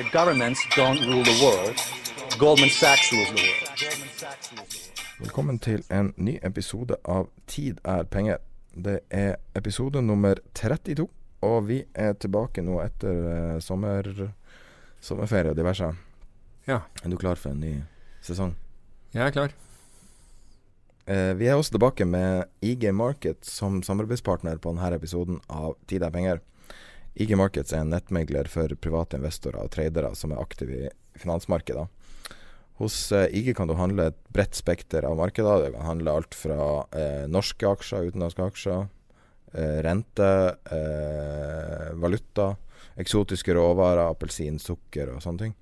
The governments don't rule the world. Goldman Sachs rules the world. Velkommen til en ny episode av Tid er penger. Det er episode nummer 32, og vi er tilbake nå etter eh, sommer, sommerferie og diverse. Ja. Er du klar for en ny sesong? Jeg er klar. Eh, vi er også tilbake med IG Market som samarbeidspartner på denne episoden av Tid er penger. IG Markets er en nettmegler for private investorer og tradere som er aktive i finansmarkedet. Hos eh, IG kan du handle et bredt spekter av markeder. Du kan handle alt fra eh, norske aksjer, utenlandske aksjer, eh, rente, eh, valuta, eksotiske råvarer, appelsin, sukker og sånne ting.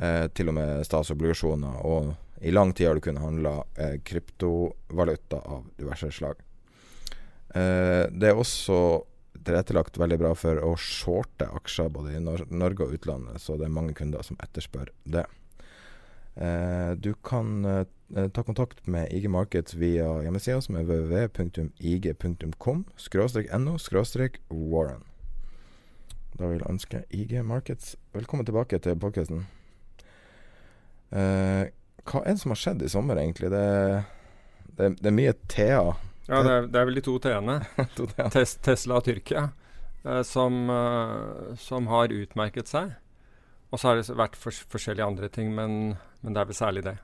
Eh, til og med statsobligasjoner. Og i lang tid har du kunnet handle eh, kryptovaluta av diverse slag. Det er også tilrettelagt veldig bra for å shorte aksjer både i Nor Norge og utlandet, så det er mange kunder som etterspør det. Eh, du kan eh, ta kontakt med IG Markets via hjemmesida som er www.ig.com no warren. Da vil jeg ønske IG Markets velkommen tilbake til podkasten. Eh, hva er det som har skjedd i sommer, egentlig? Det, det, det er mye Thea. Ja, det er, det er vel de to T-ene. Tes Tesla og Tyrkia. eh, som, eh, som har utmerket seg. Og så har det vært for, forskjellige andre ting, men, men det er vel særlig det.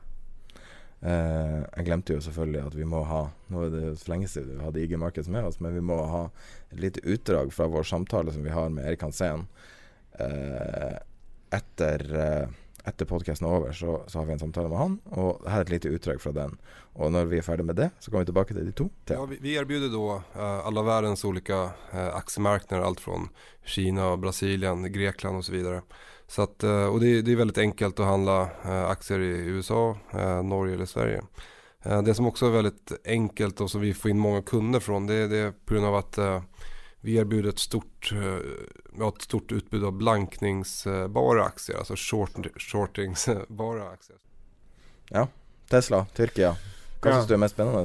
Eh, jeg glemte jo selvfølgelig at vi må ha Nå er det for lenge siden vi hadde IG Markets med oss, men vi må ha et lite utdrag fra vår samtale som vi har med Erik Hansen. Eh, etter uh, etter podkasten er over, så, så, har vi en samtale med han. Og her er et lite utdrag fra den. Og når vi er ferdig med det, så kommer vi tilbake til de to. Ja, vi, vi erbjuder da uh, alle verdens ulike uh, aksjemarkeder. Alt fra Kina, Brasilien, Grekland osv. Så att, uh, och det, det, er veldig enkelt å handla uh, aktier i USA, uh, Norge eller Sverige. det som også er veldig enkelt og som vi får inn mange kunder fra, det, det er på at vi erbjuder ett stort, ja, ett stort utbud av blankningsbara aktier, alltså short, shortingsbara aktier. Ja, Tesla, Tyrkia. Hva ja. syns du er mest spennende?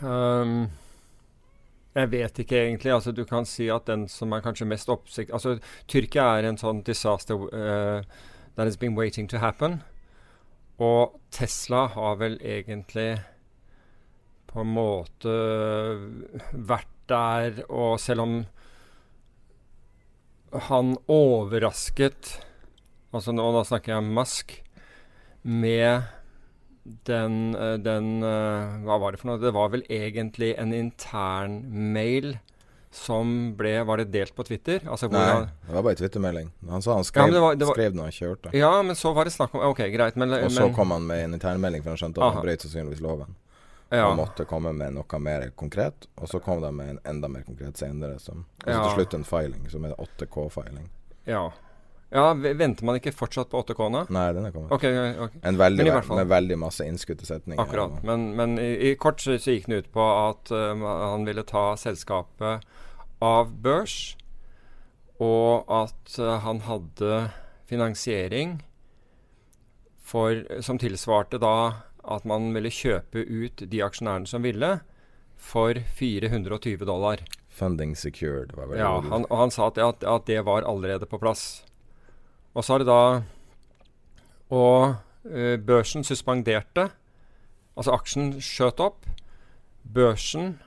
Um, jeg vet ikke egentlig. Altså, du kan si at den som er kanskje mest oppsikt Altså, Tyrkia er en sånn disaster uh, that has been waiting to happen. Og Tesla har vel egentlig på en måte vært der, og selv om han overrasket Altså nå, da snakker jeg om Musk med den, den Hva var det for noe? Det var vel egentlig en intern mail som ble Var det delt på Twitter? Altså, Nei, han, det var bare Twittermelding. Han sa han skrev, ja, det var, det var, skrev den han kjørte. Ja, men så var det snakk om Ok, greit, men Og så men, kom han med en internmelding, for han skjønte at han brøt sannsynligvis loven ja. og måtte komme med noe mer konkret. Og så kom de med en enda mer konkret senere. Som, og så ja. til slutt en filing, som er 8K-filing. Ja. ja. Venter man ikke fortsatt på 8K nå? Nei, den er kommet. Okay, okay. En veldig, med veldig masse innskutte setninger. Akkurat. Men, men i, i, kort så, gikk den ut på at uh, han ville ta selskapet av børs, og at uh, han hadde finansiering for, som tilsvarte da at man ville kjøpe ut de aksjonærene som ville, for 420 dollar. Funding secured. Var ja, han, og han sa at, at, at, det var allerede på plass. Og så er det da Og uh, børsen suspenderte Altså aksjen skjøt opp. Børsen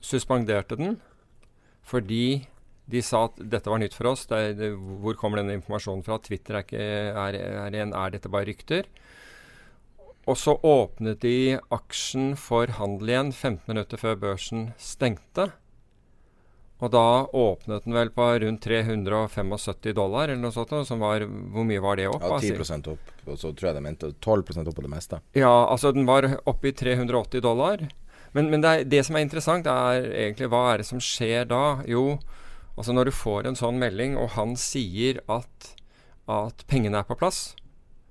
suspenderte den fordi de sa at dette var nytt for oss. Det er, det, hvor kommer denne informasjonen fra? Twitter er, ikke, er, er, en, er dette bare rykter? Og så åpnet de aksjen for handel igjen 15 minutter før børsen stengte. Og da åpnet den vel på rundt 375 dollar, eller noe sånt. Som var, hvor mye var det opp? Ja, 10% opp. Og så tror jeg de mente 12 opp på det meste. Ja, altså den var oppe i 380 dollar. Men, men det, er, det, som er interessant, er egentlig hva er det som skjer da? Jo, altså når du får en sånn melding, og han sier at, at pengene er på plass,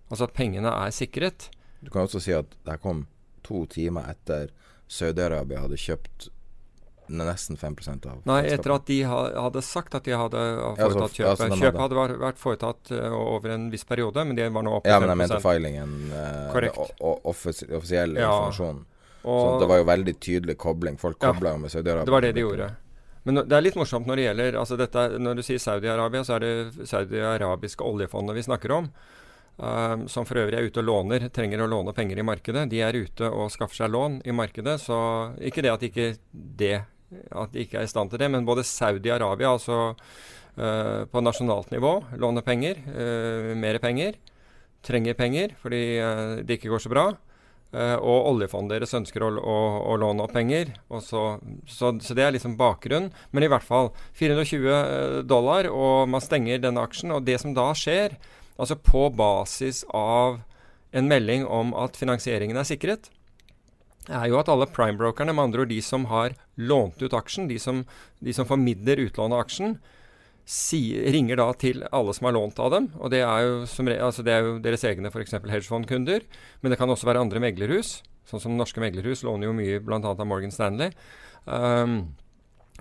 altså at pengene er sikret Du kan også si at det kom to timer etter Saudi-Arabia hadde kjøpt nesten 5 av Nei, etter at de hadde sagt at de hadde foretatt kjøpet. Ja, kjøpet hadde vært foretatt uh, over en viss periode, men det var nå oppe til 5 Ja, men jeg mente filingen. Uh, offisiell ja. informasjon. Så det var jo veldig tydelig kobling. Folk kobla ja, med Saudi-Arabia. Det var det de gjorde. Men det er litt morsomt når det gjelder altså dette, Når du sier Saudi-Arabia, så er det saudi-arabiske oljefondet vi snakker om. Um, som for øvrig er ute og låner, trenger å låne penger i markedet. De er ute og skaffer seg lån i markedet. Så ikke det at ikke det at de ikke er i stand til det, men både Saudi-Arabia, altså uh, på nasjonalt nivå, låner penger, uh, mer penger, trenger penger fordi uh, det ikke går så bra. Uh, og oljefondet deres ønsker å, å, å, låne opp penger. Så, så, så, det er liksom bakgrunnen. Men i hvert fall 420 uh, dollar, og man stenger denne aksjen. Og det som da skjer, altså på basis av en melding om at finansieringen er sikret, er jo at alle prime-brokerne, med andre ord de som har lånt ut aksjen, de som, de som formidler utlånet aksjen, si, ringer da til alle som har lånt av dem. Og det er jo, som, altså det er jo deres egne f.eks. hedgefondkunder. Men det kan også være andre meglerhus. Sånn som norske meglerhus låner jo mye bl.a. av Morgan Stanley. Um,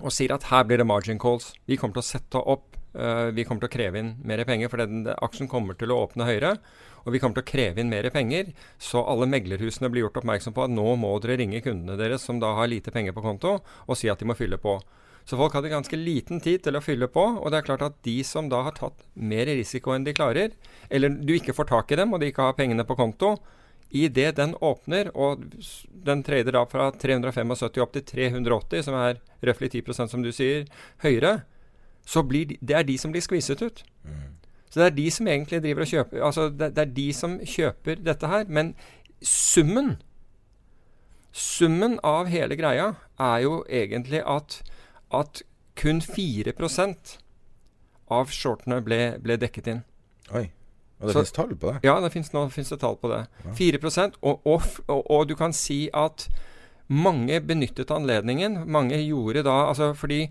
og sier at her blir det margin calls. Vi kommer til å sette opp Vi kommer til å kreve inn mer penger, for den, aksjen kommer til å åpne høyere. Og vi kommer til å kreve inn mer penger. Så alle meglerhusene blir gjort oppmerksom på at nå må dere ringe kundene deres som da har lite penger på konto, og si at de må fylle på. Så folk hadde ganske liten tid til å fylle på. Og det er klart at de som da har tatt mer risiko enn de klarer, eller du ikke får tak i dem, og de ikke har pengene på konto, idet den åpner, og den trader da fra 375 opp til 380, som er røftlig 10% som du sier, høyere, så blir de, det er de som blir skviset ut. Mm. Så det er de som egentlig driver og kjøper Altså det, det er de som kjøper dette her. Men summen Summen av hele greia er jo egentlig at at kun 4% av shortene ble, ble, dekket inn. Oi. Og det finnes tall på det? Ja, det finnes, nå fins det tall på det. Ja. 4 og, og, og, og, du kan si at mange benyttet anledningen. Mange gjorde da Altså fordi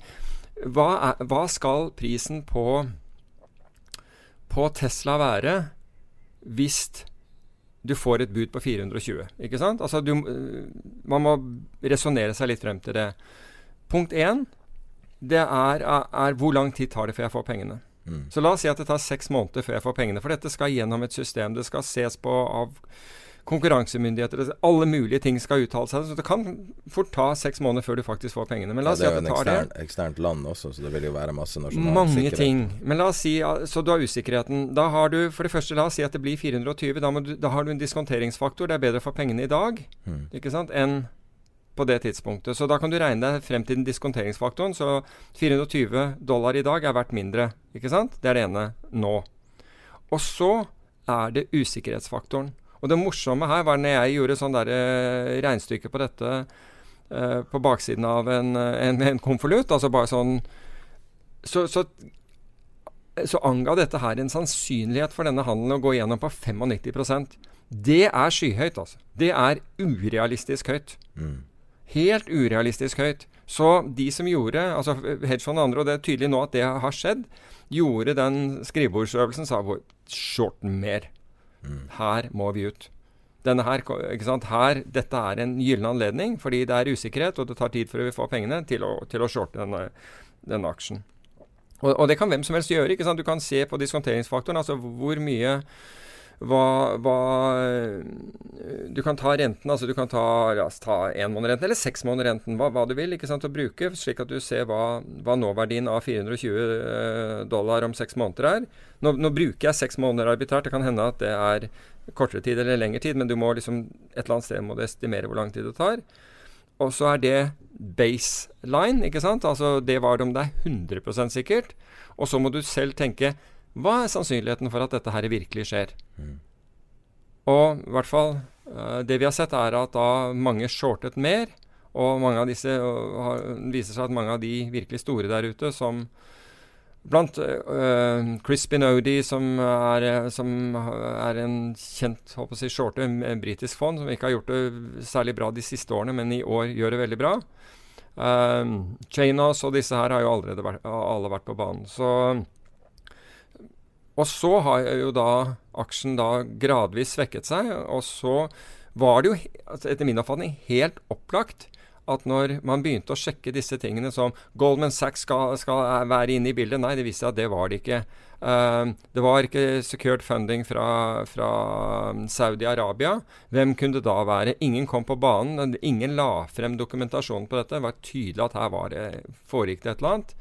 hva, er, hva skal prisen på, på Tesla være hvis du får et bud på 420? Ikke sant? Altså du, man må resonnere seg litt frem til det. Punkt én det er, er, hvor lang tid tar det før jeg får pengene. Mm. Så la oss si at det tar seks måneder før jeg får pengene. For dette skal gjennom et system. Det skal ses på av konkurransemyndigheter. Alle mulige ting skal uttale seg. Så det kan fort ta seks måneder før du faktisk får pengene. Men la oss ja, si at det tar det. Det er jo et eksternt land også, så det vil jo være masse nasjonal Mange sikkerhet. ting. Men la oss si Så du har usikkerheten. Da har du for det første, la oss si at det blir 420. Da, du, da har du en diskonteringsfaktor. Det er bedre å få pengene i dag hmm. ikke sant, enn på det tidspunktet. Så da kan du regne deg frem til den diskonteringsfaktoren. Så 420 dollar i dag er verdt mindre. Ikke sant? Det er det ene nå. Og så er det usikkerhetsfaktoren. Og det morsomme her var når jeg gjorde sånn der, uh, regnestykke på dette eh, på baksiden av en, en, en konvolutt, altså bare sånn så, så, så, anga dette her en sannsynlighet for denne handelen å gå gjennom på 95% Det er skyhøyt, altså. Det er urealistisk høyt. Mm. Helt urealistisk høyt. Så de som gjorde, altså hedgefond og andre, og det er tydelig nå at det har skjedd, gjorde den skrivebordsøvelsen, sa shorten mer. Mm. Her må vi ut. Denne her, ikke sant? her, Dette er en gyllen anledning, fordi det er usikkerhet, og det tar tid før vi får pengene til å, til å shorte denne, denne aksjen. Og, og, det kan hvem som helst gjøre. ikke sant? Du kan se på diskonteringsfaktoren, altså hvor mye hva, hva Du kan ta renten, altså du kan ta ja, ta én måned renten eller seks måneder renten, hva, hva, du vil, ikke sant, å bruke, slik at du ser hva, hva nåverdien av 420 eh, dollar om seks måneder er. Nå, nå bruker jeg seks måneder arbitrært. Det kan hende at det er kortere tid eller lengre tid, men du må liksom et eller annet sted må du estimere hvor lang tid det tar. Og så er det baseline, ikke sant? Altså det var det om det er 100% sikkert. Og så må du selv tenke hva er sannsynligheten for at dette her virkelig skjer? Mm. Og i hvert fall uh, det vi har sett, er at da mange shortet mer. Og mange av disse uh, viser seg at mange av de virkelig store der ute, som blant uh, Chris Binodi, som er, som er en kjent håper si, shorte, en britisk fond, som ikke har gjort det særlig bra de siste årene, men i år gjør det veldig bra. Uh, Chainos og disse her har jo allerede vært, alle vært på banen. Så og så har jo da aksjen da gradvis svekket seg, og så var det jo altså etter min oppfatning helt opplagt at når man begynte å sjekke disse tingene som Goldman Sachs skal, skal være inne i bildet Nei, det viste seg at det var det ikke. Uh, det var ikke secured funding fra, fra Saudi-Arabia. Hvem kunne det da være? Ingen kom på banen. Ingen la frem dokumentasjon på dette. Det var tydelig at her var det, foregikk det et eller annet.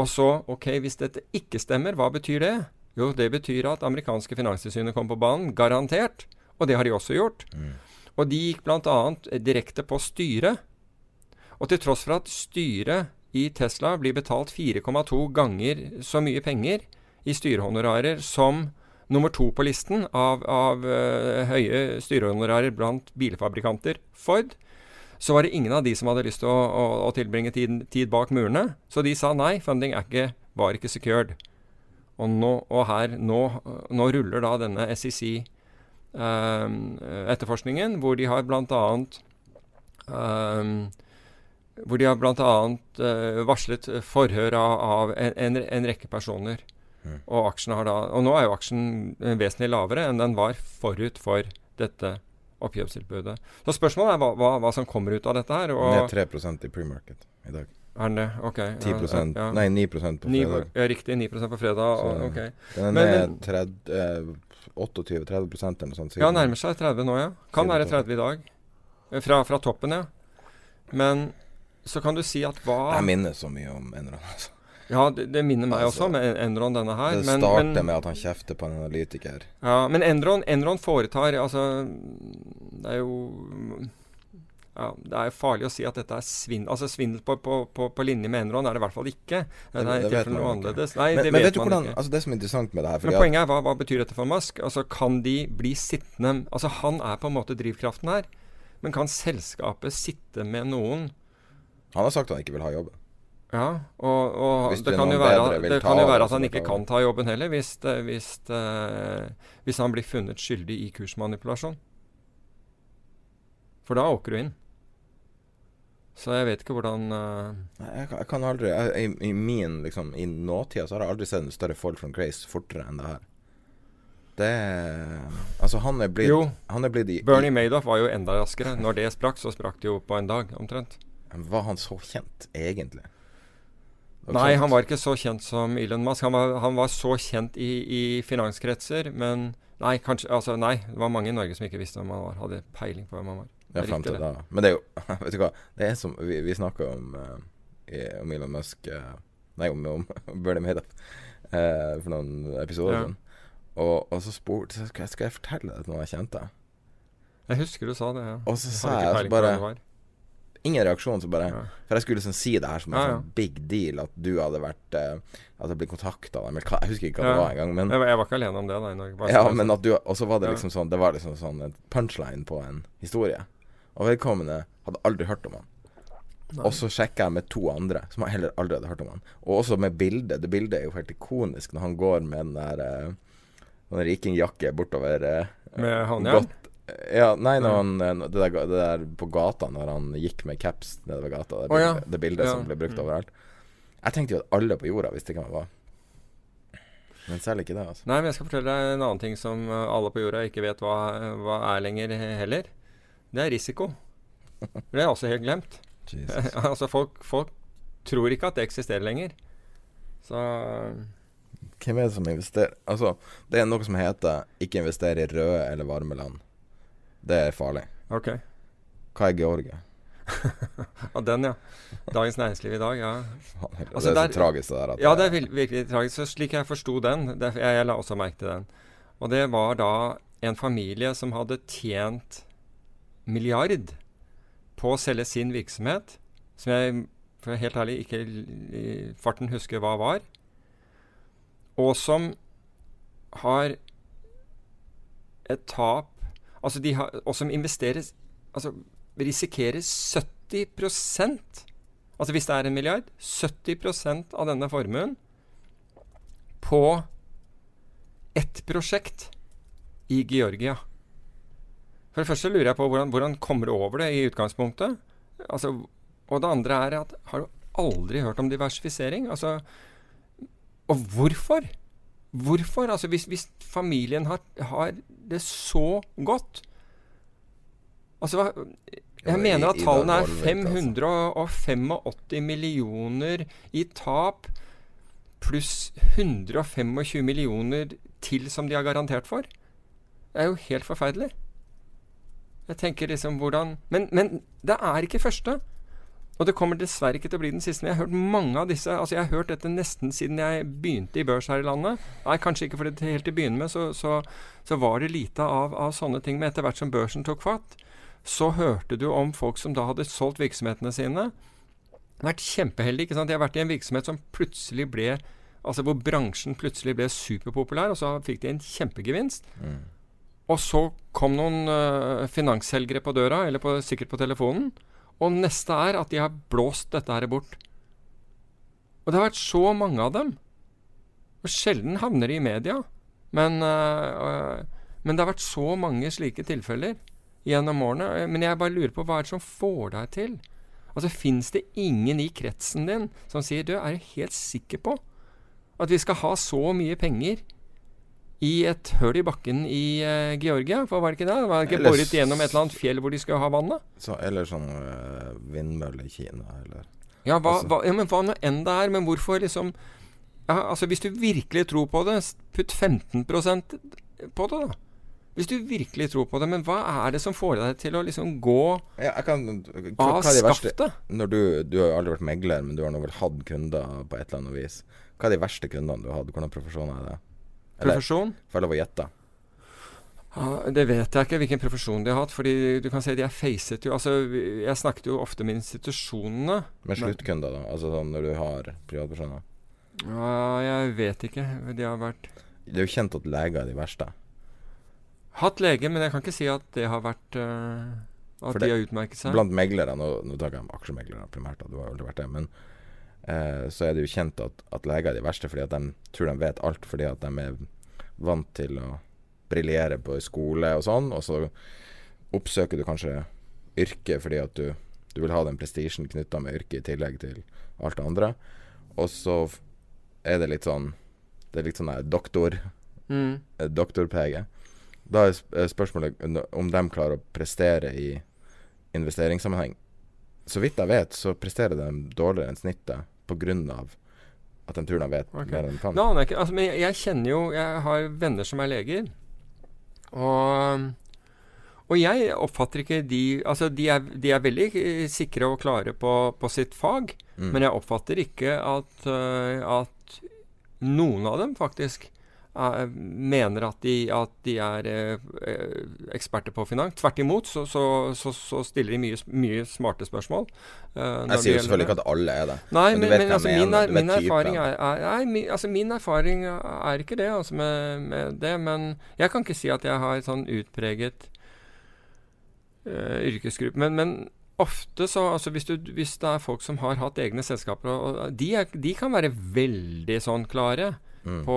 Og så, ok, hvis dette ikke stemmer, hva betyr det? Jo, det betyr at amerikanske finanstilsynet kom på banen, garantert. Og det har de også gjort. Mm. Og de gikk bl.a. direkte på styret. Og til tross for at styret i Tesla blir betalt 4,2 ganger så mye penger i styrehonorarer som nummer to på listen av, av uh, høye styrehonorarer blant bilfabrikanter, Ford, så var det ingen av de som hadde lyst til å, å, å tilbringe tid, tid, bak murene. Så de sa nei, funding ikke, var ikke secured. Og, nå, og her, nå, nå, ruller da denne SEC-etterforskningen, um, hvor de har bl.a. Um, hvor de har bl.a. Uh, varslet forhør av, av en, en, en, rekke personer. Mm. Og, har da, og nå er jo aksjen vesentlig lavere enn den var forut for dette oppkjøpstilbudet. Så spørsmålet er hva, hva, hva, som kommer ut av dette her. Og Ned 3 i pre-market i dag. Er den det? Ok. 10 ja, ja. Nei, 9 på fredag. ja, riktig. 9% på fredag. Så, ok. Den er ned eh, 28-30 eller noe sånt. Ja, nærmer seg 30 nå, ja. Kan være 30 i dag. Eh, fra, fra toppen, ja. Men så kan du si at hva Jeg minner så mye om en eller annen, Altså. Ja, det, det minner meg altså, også med Enron, denne her. Det men, starter men, med at han kjefter på en analytiker. Ja, men Enron, Enron foretar Altså, det er jo ja, Det er farlig å si at dette er svindel. Altså Svindel på, på, på, på, linje med Enron er det i hvert fall ikke. Det, det, det vet noe annerledes. Nei, men, det men vet, du hvordan, altså det som er interessant med det her Men Poenget er hva, hva betyr dette for Musk? Altså Kan de bli sittende Altså Han er på en måte drivkraften her. Men kan selskapet sitte med noen Han har sagt han ikke vil ha jobben. Ja, og, og det, kan jo, være, det kan jo være at han ikke kan ta jobben heller, hvis, hvis, hvis han blir funnet skyldig i kursmanipulasjon. For da åker du inn. Så jeg vet ikke hvordan uh... jeg, jeg, kan aldri jeg, i, i, min liksom I nåtida så har jeg aldri sett en større fall from grace fortere enn det her. Det Altså, han er blitt Jo, han er blitt i, Bernie Madoff var jo enda raskere. Når det sprakk, så sprakk det jo på en dag, omtrent. Var han så kjent, egentlig? Nei, han var ikke så kjent som Elon Musk. Han var, han var så kjent i, i, finanskretser, men nei, kanskje, altså, nei, det var mange i Norge som ikke visste hvem han var. Hadde peiling på hvem han var. Ja, frem til da. Men det er jo Vet du hva, det er som Vi, vi snakka om, uh, om Elon Musk uh, Nei, om, om Bernie Madoff uh, for noen episoder. Ja. Og, og, så spurte skal, skal jeg fortelle til noen jeg kjente? Jeg husker du sa det, ja. Og så sa jeg, jeg bare ingen reaksjon. Så bare. For jeg skulle liksom si det her som en sånn big deal, at du hadde vært uh, At jeg ble kontakta av dem. Jeg husker ikke hva det var engang. Men, jeg, var ikke alene om det. Nei, ja, men at du Og så var det liksom sånn Det var liksom sånn et punchline på en historie. Og vedkommende hadde aldri hørt om han. Nei. Og så sjekka jeg med to andre som heller aldri hadde hørt om han. Og også med bildet. Det bildet er jo helt ikonisk når han går med den der uh, den rikingjakke bortover uh, Med han, Ja, nei, når han, det, der, det der på gata, når han gikk med caps nedover gata, det, oh, ja. det bildet ja. som ble brukt mm. overalt. Jeg tenkte jo at alle på jorda visste hvem han var. Men særlig ikke det, altså. Nei, men jeg skal fortelle deg en annen ting som eh, alle på jorda ikke vet hva, hva er lenger heller. Det er risiko. Det er også helt glemt. altså, folk, folk tror ikke at det eksisterer lenger. Så Hvem er det som investerer Altså, det er noe som heter 'ikke investere i røde eller varme land'. Det er farlig. Ok. Hva er Georgia? Den, ja. Dagens Næringsliv i dag, ja. Altså, det er der- så tragisk, det der. At Ja, det er virkelig tragisk. Så slik jeg forsto den det, jeg, jeg la også merke til den. Og det var da en familie som hadde tjent milliard på å selge sin virksomhet, som jeg for helt ærlig ikke i farten husker hva var, og som har et tap Altså de har, og som investerer Altså risikerer 70% Altså hvis det er en milliard 70% av denne formuen på ett prosjekt i Georgia. For det første lurer jeg på hvordan, hvordan kommer du over det i utgangspunktet? Altså, og det andre er at har du aldri hørt om diversifisering? Altså, og hvorfor? Hvorfor? Altså hvis, hvis familien har, har det så godt Altså jeg mener at tallene er altså. 585 millioner i tap pluss 125 millioner til som de har garantert for. Det er jo helt forferdelig. Jeg tenker liksom hvordan Men, men det er ikke første. Og det kommer dessverre ikke til å bli den siste. Men jeg har hørt mange av disse Altså jeg har hørt dette nesten siden jeg begynte i børs her i landet. Nei, kanskje ikke fordi det helt til å begynne med så, så, så var det lite av, av sånne ting. Men etter hvert som børsen tok fatt, så hørte du om folk som da hadde solgt virksomhetene sine. Vært kjempeheldige. ikke sant? De har vært i en virksomhet som plutselig ble Altså hvor bransjen plutselig ble superpopulær, og så fikk de en kjempegevinst. Og så kom noen uh, finansselgere på døra, eller på, sikkert på telefonen. Og neste er at de har blåst dette her bort. Og det har vært så mange av dem. Og sjelden havner de i media. Men, øh, men det har vært så mange slike tilfeller gjennom årene. Men jeg bare lurer på hva er det som får deg til? Altså Fins det ingen i kretsen din som sier du, er helt sikker på at vi skal ha så mye penger i et høl i bakken i uh, Georgia? For var det ikke det? Var det ikke Eller boret gjennom et eller annet fjell hvor de skulle ha vannet? Så, eller sånn uh, vindmølle i Kina, eller Ja, hva, Altså- hva, ja, men hva nå enn det er. Men hvorfor liksom ja, altså Hvis du virkelig tror på det, putt 15% på det, da. Hvis du virkelig tror på det. Men hva er det som får deg til å liksom gå ja, jeg kan, av skaftet? Når du, du har aldri vært megler, men du har nå vel hatt kunder på et eller annet vis. Hva er de verste kundene du har hatt? Hvordan profesjon er det? Eller, Profesjon? får jeg lov å gjette? Ja, det vet jeg ikke hvilken profesjon de har hatt. fordi du kan si de er facet jo Altså, jeg snakket jo ofte med institusjonene. Med sluttkunder, da? Altså sånn når du har privatpersoner? Ja, jeg vet ikke. De har vært Det er jo kjent at leger er de verste. Hatt lege, men jeg kan ikke si at det har vært uh, At det, de har utmerket seg. Blant meglere, nå, nå tar jeg aksjemeglere primært, da, du har jo aldri vært det, men eh, så er det jo kjent at, at leger er de verste fordi at de tror de vet alt, fordi at de er vant til å briljere på skole og sånn, og så oppsøker du kanskje yrket fordi at du, du vil ha den prestisjen knytta med yrket i tillegg til alt det andre, og så er det litt sånn Det er litt sånn der doktor Mm. Doktor-PG. Da er er spørsmålet om de klarer å prestere i investeringssammenheng. Så vidt jeg vet, så presterer de dårligere enn snittet pga. at de tror de vet okay. mer enn de kan. No, ikke altså, Men jeg, jeg kjenner jo Jeg har venner som er leger. Og og jeg oppfatter ikke de Altså, de er, de er veldig eh, sikre og klare på, på sitt fag, Mm. men jeg oppfatter ikke at, eh, at noen av dem faktisk mener at de, at de er eh, eh, eksperter på finans. Tvert imot så, så, så, så stiller de mye, mye smarte spørsmål. eh, Jeg sier jo selvfølgelig ikke at alle er det. Nei, Men men, men altså, min, er, min erfaring er, er nei, min, altså, min erfaring er ikke det altså, med, med det. Men jeg kan ikke si at jeg har sånn utpreget eh, yrkesgruppe. Men, men ofte så altså, hvis, du, hvis det er folk som har hatt egne selskaper, og, og de, er, de kan være veldig sånn klare. Mm. På,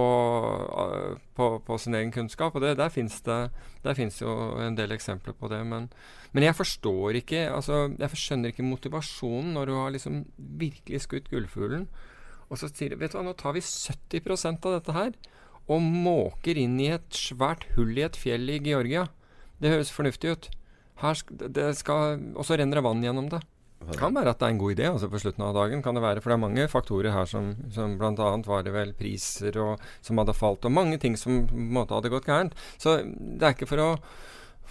eh, på, på sin egen kunnskap. Og det, der fins det der jo en del eksempler på det. Men, men jeg forstår ikke altså, Jeg skjønner ikke motivasjonen når du har liksom virkelig skutt gullfuglen, og så sier du Vet du hva, nå tar vi 70% av dette her og måker inn i et svært hull i et fjell i Georgia. Det høres fornuftig ut. Her det skal, og så renner det vann gjennom det. For- Kan være at det er en god idé altså på slutten av dagen. kan det være, For det er mange faktorer her som, som bl.a. var det vel priser og, som hadde falt, og mange ting som på en måte hadde gått gærent. Så det er ikke for å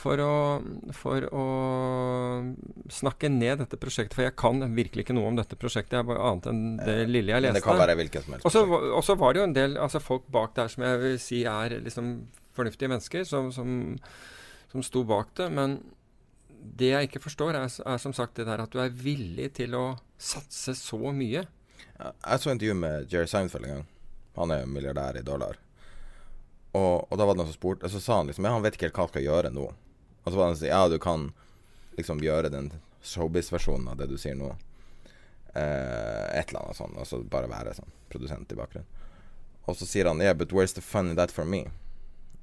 for å, for å snakke ned dette prosjektet, for jeg kan virkelig ikke noe om dette prosjektet, jeg bare annet enn det lille jeg Men leste. det kan være hvilket som helst. Og så var det jo en del altså folk bak der som jeg vil si er liksom fornuftige mennesker, som, som, som sto bak det. Men det jeg ikke forstår, er, er som sagt det der at du er villig til å satse så mye. Jeg så intervju med Jerry Seinfeld en gang. Han er milliardær i dollar. Og, og da var det noen som spurte Så sa han liksom Ja, han vet ikke helt hva han skal gjøre nå. Og så var det sånn Ja, du kan liksom gjøre den showbiz-versjonen av det du sier nå. Eh, et eller annet sånn. Og så bare være sånn produsent i bakgrunnen. Og så sier han Yeah, but where's the fun in that for me?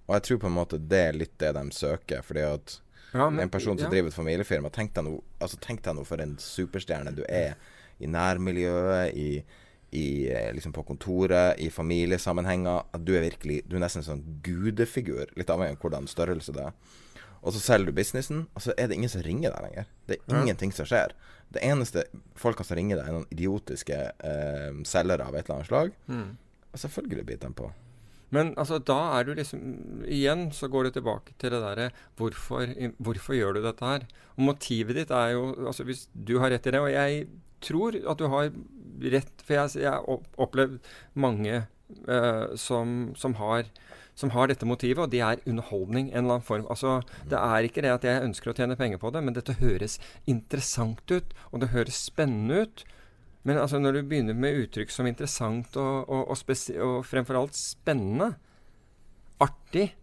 Og jeg tror på en måte det er litt det de søker. Fordi at Ja, men- en person som ja. driver et familiefirma Tenk deg nå altså, for en superstjerne du er i nærmiljøet, i, i, eh, liksom på kontoret, i familiesammenhenger. At du er virkelig Du er nesten en sånn gudefigur, litt avhengig av hvordan størrelse det er. Og så selger du businessen, og så er det ingen som ringer deg lenger. Det er Ja. ingenting som skjer. Det eneste folkene som ringer deg, er noen idiotiske eh, selgere av et eller annet slag. Mm. Og selvfølgelig biter de på. Men altså, da er du liksom Igjen så går du tilbake til det derre hvorfor, hvorfor gjør du dette her? Og motivet ditt er jo Altså, hvis du har rett i det, og jeg tror at du har rett For jeg har opplevd mange eh, som, som har som har dette motivet, og det er underholdning. En eller annen form. Altså, Det er ikke det at jeg ønsker å tjene penger på det, men dette høres interessant ut, og det høres spennende ut. Men altså, når du begynner med uttrykk som interessant og, og, og, og fremfor alt spennende, artig,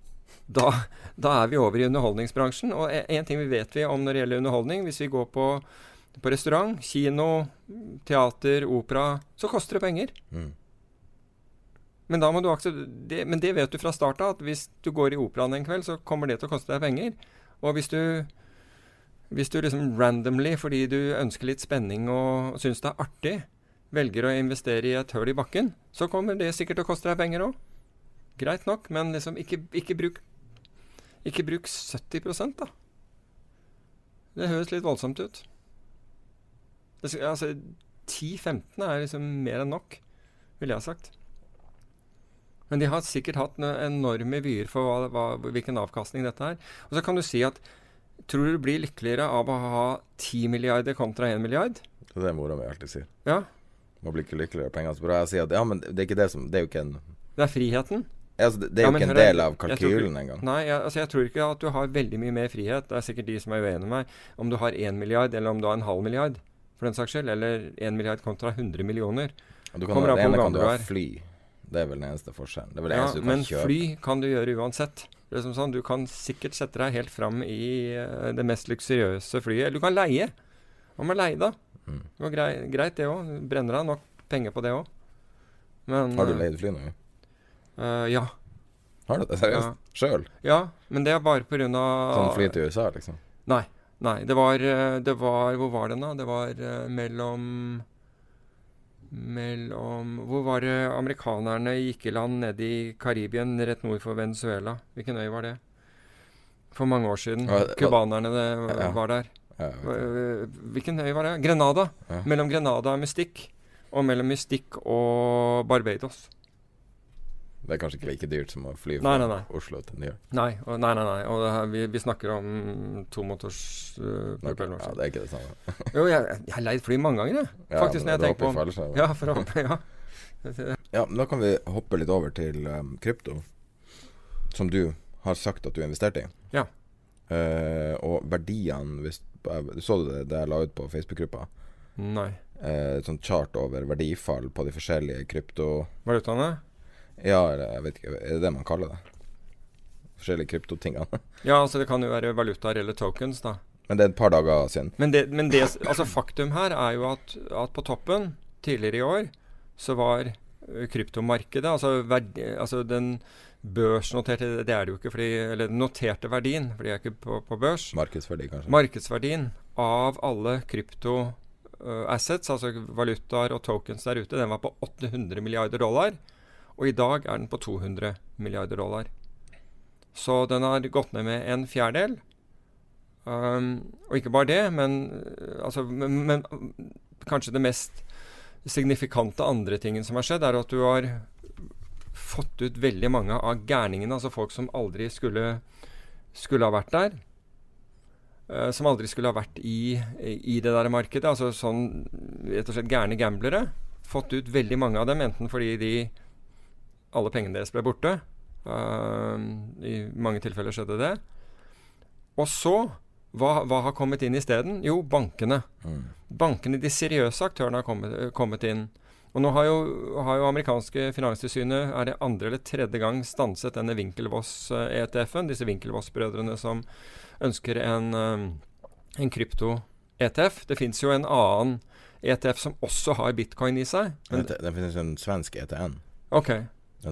da, da er vi over i underholdningsbransjen. Og én en ting vi vet vi om når det gjelder underholdning, hvis vi går på, på restaurant, kino, teater, opera, så koster det penger. Mm. Men, det, men det vet du fra starta av, at hvis du går i operaen en kveld, så kommer det til å koste deg penger. Og hvis du hvis du liksom randomly, fordi du ønsker litt spenning og syns det er artig, velger å investere i et hull i bakken, så kommer det sikkert til å koste deg penger òg. Greit nok, men liksom ikke, ikke bruk Ikke bruk 70 da. Det høres litt voldsomt ut. Det, altså 10-15 er liksom mer enn nok, ville jeg ha sagt. Men de har sikkert hatt enorme vyer for hva, hva, hvilken avkastning dette er. Og så kan du si at Tror du du blir lykkeligere av å ha 10 milliarder kontra 1 milliard? Det er det mora mi alltid sier. Ja. Man blir ikke lykkeligere av penger. Så bare jeg sier at ja, men det er ikke det som Det er jo ikke en Det er friheten. altså, det, det er Ja, jo ikke en del av kalkylen engang. Nei, jeg, altså jeg tror ikke at du har veldig mye mer frihet. Det er sikkert de som er uenige med meg. Om du har 1 milliard, eller om du har en halv milliard, for den saks skyld. Eller 1 milliard kontra 100 millioner. Du kan Kommer an på hvor kan du gammel du er. fly. Det er vel den eneste forskjellen. Det er vel det Ja, eneste du kan men kjøpe. fly kan du gjøre uansett. Det er som sånn, Du kan sikkert sette deg helt fram i eh, det mest luksuriøse flyet. Eller du kan leie. Hva med leie, da? Mm. Det går grei, greit, det òg. Brenner av nok penger på det òg. Har du eh, leid fly nå? eh, ja. Har du det seriøst? Ja. Sjøl? ja. Men det er bare pga. Sånn fly til USA, liksom? Nei. Nei. Det var, det var Hvor var den, da? Det var mellom Mellom Hvor var det amerikanerne gikk i land nede i Karibien, rett nord for Venezuela? Hvilken øy var det? For mange år siden. Cubanerne Ja. var der. Eh, Hvilken øy var det? Grenada. Ja. Mellom Grenada og Mystikk. Og mellom Mystikk og Barbados. Det er kanskje ikke like dyrt som å fly fra nei, nei. Oslo til New York. Nei, og, nei, nei. nei. Og her, vi, vi snakker om tomotors uh, okay. Ja, det er ikke det samme. Jo, jeg har leid fly mange ganger, jeg. Ja, Faktisk, når jeg tenker på om falsk. Ja, for å håpe, ja. Ja, men da kan vi hoppe litt over til um, krypto. Som du har sagt at du investerte i. Ja. Uh, og verdiene hvis, Du så det det jeg la ut på Facebook-gruppa? Nei. Uh, et sånt chart over verdifall på de forskjellige krypto... Ja, eller jeg vet ikke, er det det man kaller det? Forskjellige kryptotingene. Ja, altså det kan jo være valutaer eller tokens, da. Men det er et par dager siden. Men det, men det altså faktum her er jo at, at på toppen tidligere i år så var kryptomarkedet, altså, verdi, altså den børsnoterte Det er det jo ikke, fordi, eller den noterte verdien, for de er ikke på, på børs. Markedsverdi, kanskje. Markedsverdien av alle krypto ø, assets, altså valutaer og tokens der ute, den var på 800 milliarder dollar. Og i dag er den på 200 milliarder dollar. Så den har gått ned med en fjerdedel. Um, og ikke bare det, men, uh, altså, men, men kanskje det mest signifikante andre tingen som har skjedd, er at du har fått ut veldig mange av gærningene, altså folk som aldri skulle, skulle ha vært der. Uh, som aldri skulle ha vært i, i, det der markedet. Altså sånn rett og slett gærne gamblere. Fått ut veldig mange av dem, enten fordi de alle pengene deres ble borte. Uh, I mange tilfeller skjedde det. Og så hva, hva, har kommet inn isteden? Jo, bankene. Mm. Bankene, De seriøse aktørene har kommet, kommet inn. Og nå har jo, har jo amerikanske finanstilsynet er det andre eller tredje gang stanset denne Winkelvoss-ETF-en. Disse Winkelvoss-brødrene som ønsker en, um, en krypto-ETF. Det fins jo en annen ETF som også har bitcoin i seg. Men det, det finnes en svensk ETN. Ok.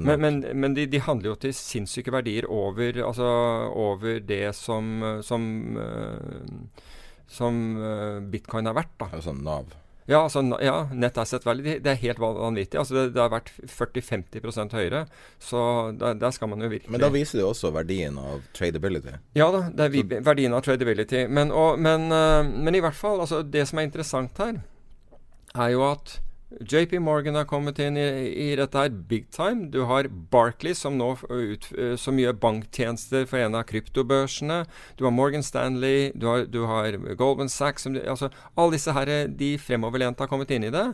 Men, men, men de, de, handler jo til sinnssyke verdier over, altså, over det som, som, uh, som uh, bitcoin er verdt. da. Altså Nav? Ja, altså, ja, net asset Valley Det, det er helt vanvittig. Altså, det, det har vært 40-50% høyere. Så der, der, skal man jo virkelig Men da viser det også verdien av tradability? Ja da, det er verdien av tradability. Men, og, men, men i hvert fall, altså, det som er interessant her, er jo at JP Morgan har kommet inn i, i, dette her big time. Du har Barclays, som nå ut, som gjør banktjenester for en av kryptobørsene. Du har Morgan Stanley, du har, du har Goldman Sachs som, altså, Alle disse her, de fremoverlente har kommet inn i det.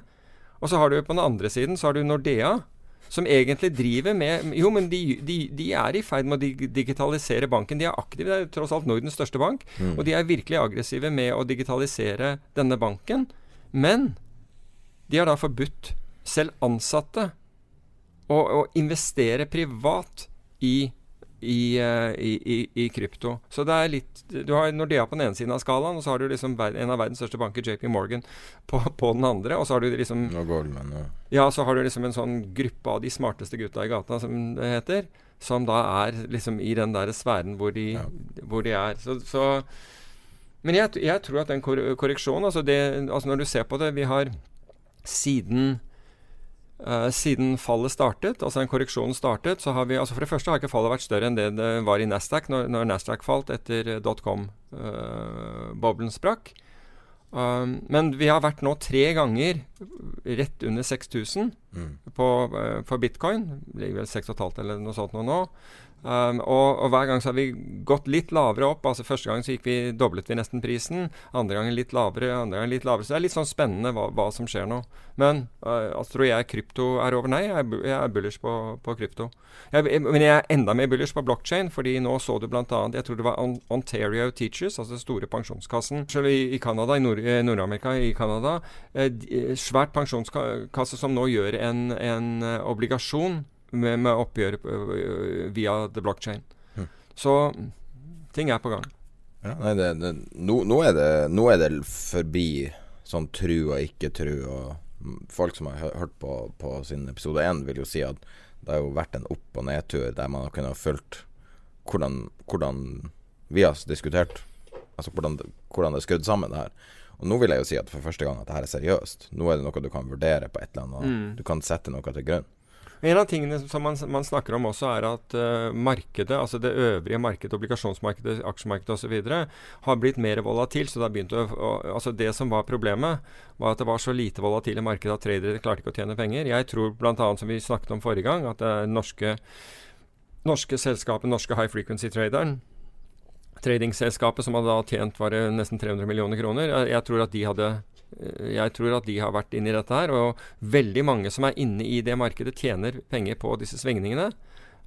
Og så har du på den andre siden så har du Nordea, som egentlig driver med Jo, men de, de, de er i ferd med å digitalisere banken. De er aktive. Det er tross alt Nordens største bank. Mm. Og de er virkelig aggressive med å digitalisere denne banken. Men de har da forbudt selv ansatte å, å investere privat i, i, uh, i, i, krypto. Så det er litt Du har Nordea på den ene siden av skalaen, og så har du liksom en av verdens største banker, JP Morgan, på, på den andre. Og så har du liksom Goldman, ja. ja, så har du liksom en sånn gruppe av de smarteste gutta i gata, som det heter. Som da er liksom i den der sfæren hvor de, ja. hvor de er. Så, så men jeg, jeg, tror at den korreksjonen altså, det, altså Når du ser på det Vi har siden Uh, siden fallet startet, altså den korreksjonen startet, så har vi altså For det første har ikke fallet vært større enn det det var i Nasdaq når, når Nasdaq falt etter dotcom-boblen uh, sprakk. Um, men vi har vært nå tre ganger rett under 6000 mm. på, uh, for bitcoin. Det Ligger vel 6,5 eller noe sånt nå. nå. Um, og, og, hver gang så har vi gått litt lavere opp. altså Første gang så gikk vi, doblet vi nesten prisen. Andre gangen litt lavere, andre gangen litt lavere. Så det er litt sånn spennende hva, hva som skjer nå. Men uh, altså, tror jeg krypto er over? Nei, jeg, jeg er bullish på, på krypto. Jeg, men jeg er enda mer bullish på blockchain, fordi nå så du bl.a. Jeg tror det var Ontario Teachers, altså den store pensjonskassen selv i, i Canada, i Nord-Amerika, i Canada. Eh, eh, svært pensjonskasse som nå gjør en, en uh, obligasjon med, med oppgjør uh, via the blockchain. Mm. Så ting er på gang. Ja, nei, det, det, nå, nå, er det, nå, er det, forbi sånn tru og ikke tru. Og folk som har hørt på, på sin episode én, vil jo si at det har jo vært en opp- og nedtur der man har kunnet fulgt hvordan, hvordan vi har diskutert. Altså hvordan, hvordan det er skrudd sammen, det her. Og nå vil jeg jo si at for første gang at det her er seriøst. Nå er det noe du kan vurdere på et eller annet. Mm. Du kan sette noe til grunn. En av tingene som man, man snakker om også, er at uh, markedet, altså det øvrige markedet, obligasjonsmarkedet, aksjemarkedet osv., har blitt mer volatilt. Så det har begynt å, å, altså det som var problemet, var at det var så lite volatile markeder at tradere klarte ikke å tjene penger. Jeg tror bl.a., som vi snakket om forrige gang, at det er norske, norske selskapet, norske high frequency traderen, tradingselskapet som hadde tjent nesten 300 millioner kroner, jeg, jeg tror at de hadde Eh, jeg tror at de har vært inne i dette her. Og veldig mange som er inne i det markedet, tjener penger på disse svingningene.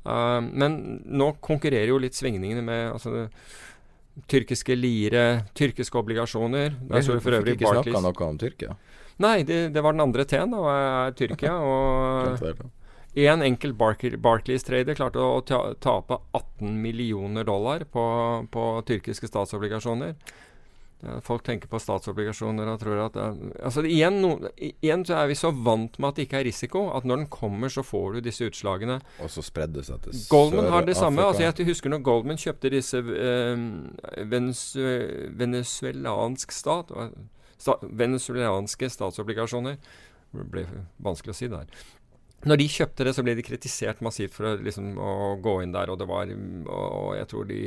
Uh, men nå konkurrerer jo litt svingningene med altså, tyrkiske lire, tyrkiske obligasjoner. Der så for øvrig ikke snakka noe om Tyrkia? Nei, det, det var den andre T-en, da, er Tyrkia. og en enkel Barclays-trader klarte å tape 18 millioner dollar på, på tyrkiske statsobligasjoner. Folk tenker på statsobligasjoner og tror at altså igjen, no, igjen, så er vi så vant med at det ikke er risiko, at når den kommer, så får du disse utslagene. Og så spredde det seg til Goldman har det samme. Altså jeg husker når Goldman kjøpte disse eh, venezuelansk stat, sta, venezuelanske statsobligasjoner Det ble vanskelig å si der. Når de kjøpte det, så ble de kritisert massivt for liksom, å gå inn der, og det var Og jeg tror de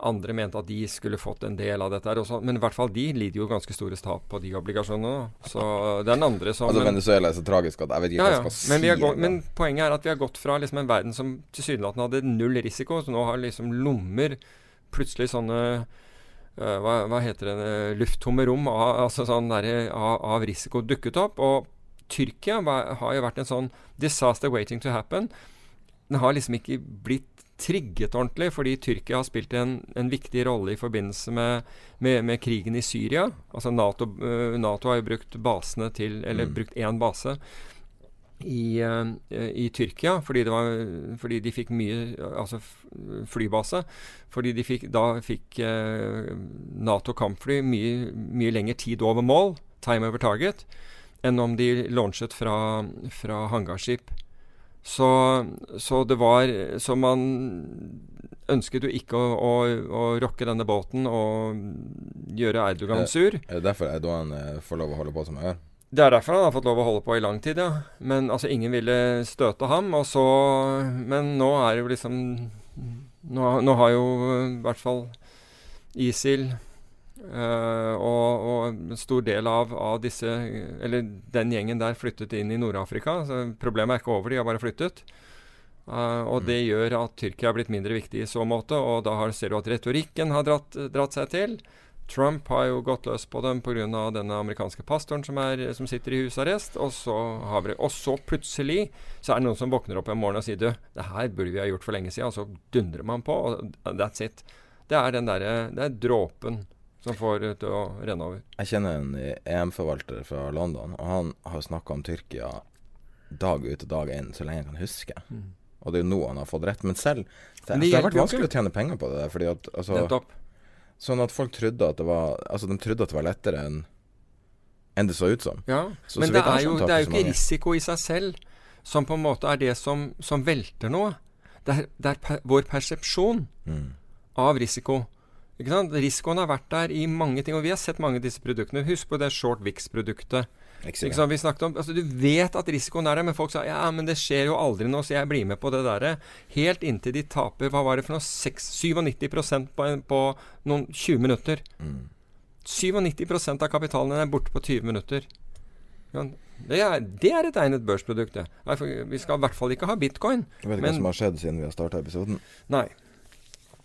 andre mente at de skulle fått en del av dette. her også. Men i hvert fall de lider jo ganske store tap på de obligasjonene. Så det er den andre som Altså men- Venezuela er så tragisk at jeg vet ikke ja, hva jeg skal Men, si. gått, men poenget er at vi har gått fra liksom en verden som tilsynelatende hadde null risiko, så nå har liksom lommer plutselig sånne eh, hva, hva heter det lufttomme rom av, altså sånn der, av, av risiko dukket opp. Og Tyrkia var, har jo vært en sånn disaster waiting to happen. Den har liksom ikke blitt trigget ordentlig, fordi Tyrkia har spilt en, en viktig rolle i forbindelse med, med, med krigen i Syria. Altså Nato, eh, Nato har jo brukt basene til Eller Mm. brukt én base i, eh, i Tyrkia fordi, det var, fordi de fikk mye Altså flybase. Fordi de fikk, da fikk eh, Nato-kampfly mye, mye lengre tid over mål, time over target, enn om de launchet fra, fra hangarskip. Så, så det var Så man ønsket jo ikke å, å, å rokke denne båten og gjøre Erdogan sur. Er det derfor Erdogan eh, får lov å holde på som han gjør? Det er derfor han har fått lov å holde på i lang tid, ja. Men altså, ingen ville støte ham. Og så Men nå er det jo liksom Nå, nå har jo i hvert fall ISIL eh, og, og en stor del av, av disse Eller den gjengen der flyttet inn i Nord-Afrika. Problemet er ikke over, de har bare flyttet. Uh, og det gjør at Tyrkia er blitt mindre viktig i så måte, og da har, ser du at retorikken har dratt, dratt seg til. Trump har jo gått løs på dem pga. denne amerikanske pastoren som, er, som sitter i husarrest. Og så, har vi, og så plutselig så er det noen som våkner opp en morgen og sier du, det her burde vi ha gjort for lenge siden. Og så dundrer man på, og that's it. Det er den derre Det er dråpen som får det til å renne over. Jeg kjenner en EM-forvalter fra London, og han har snakka om Tyrkia dag ut og dag inn så lenge jeg kan huske. Og det er jo nå han har fått rett. Men selv det, det det har vært vanskelig å tjene penger på det der. Fordi at altså. Sånn at folk trodde at det var Altså de trodde at det var lettere enn enn det så ut som. Ja, Så- men så det er, jo, det er jo ikke risiko i seg selv som på en måte er det som, som velter noe. Det er, det er per, vår persepsjon Mm. av risiko. Risikoen har vært der i mange ting, og vi har sett mange av disse produktene. Husk på det Short Vix-produktet. Vi snakket om, altså Du vet at risikoen er der, men folk sa ja, men det skjer jo aldri noe, så jeg blir med på det derre. Helt inntil de taper hva var det for noe, 6, 97 på, en, på noen 20 minutter. Mm. 97% av kapitalen er borte på 20 minutter. Ja, Det er, det er et egnet børsprodukt, det. Vi skal i hvert fall ikke ha bitcoin. Jeg vet ikke Men- hva som har skjedd siden vi har starta episoden. Nei.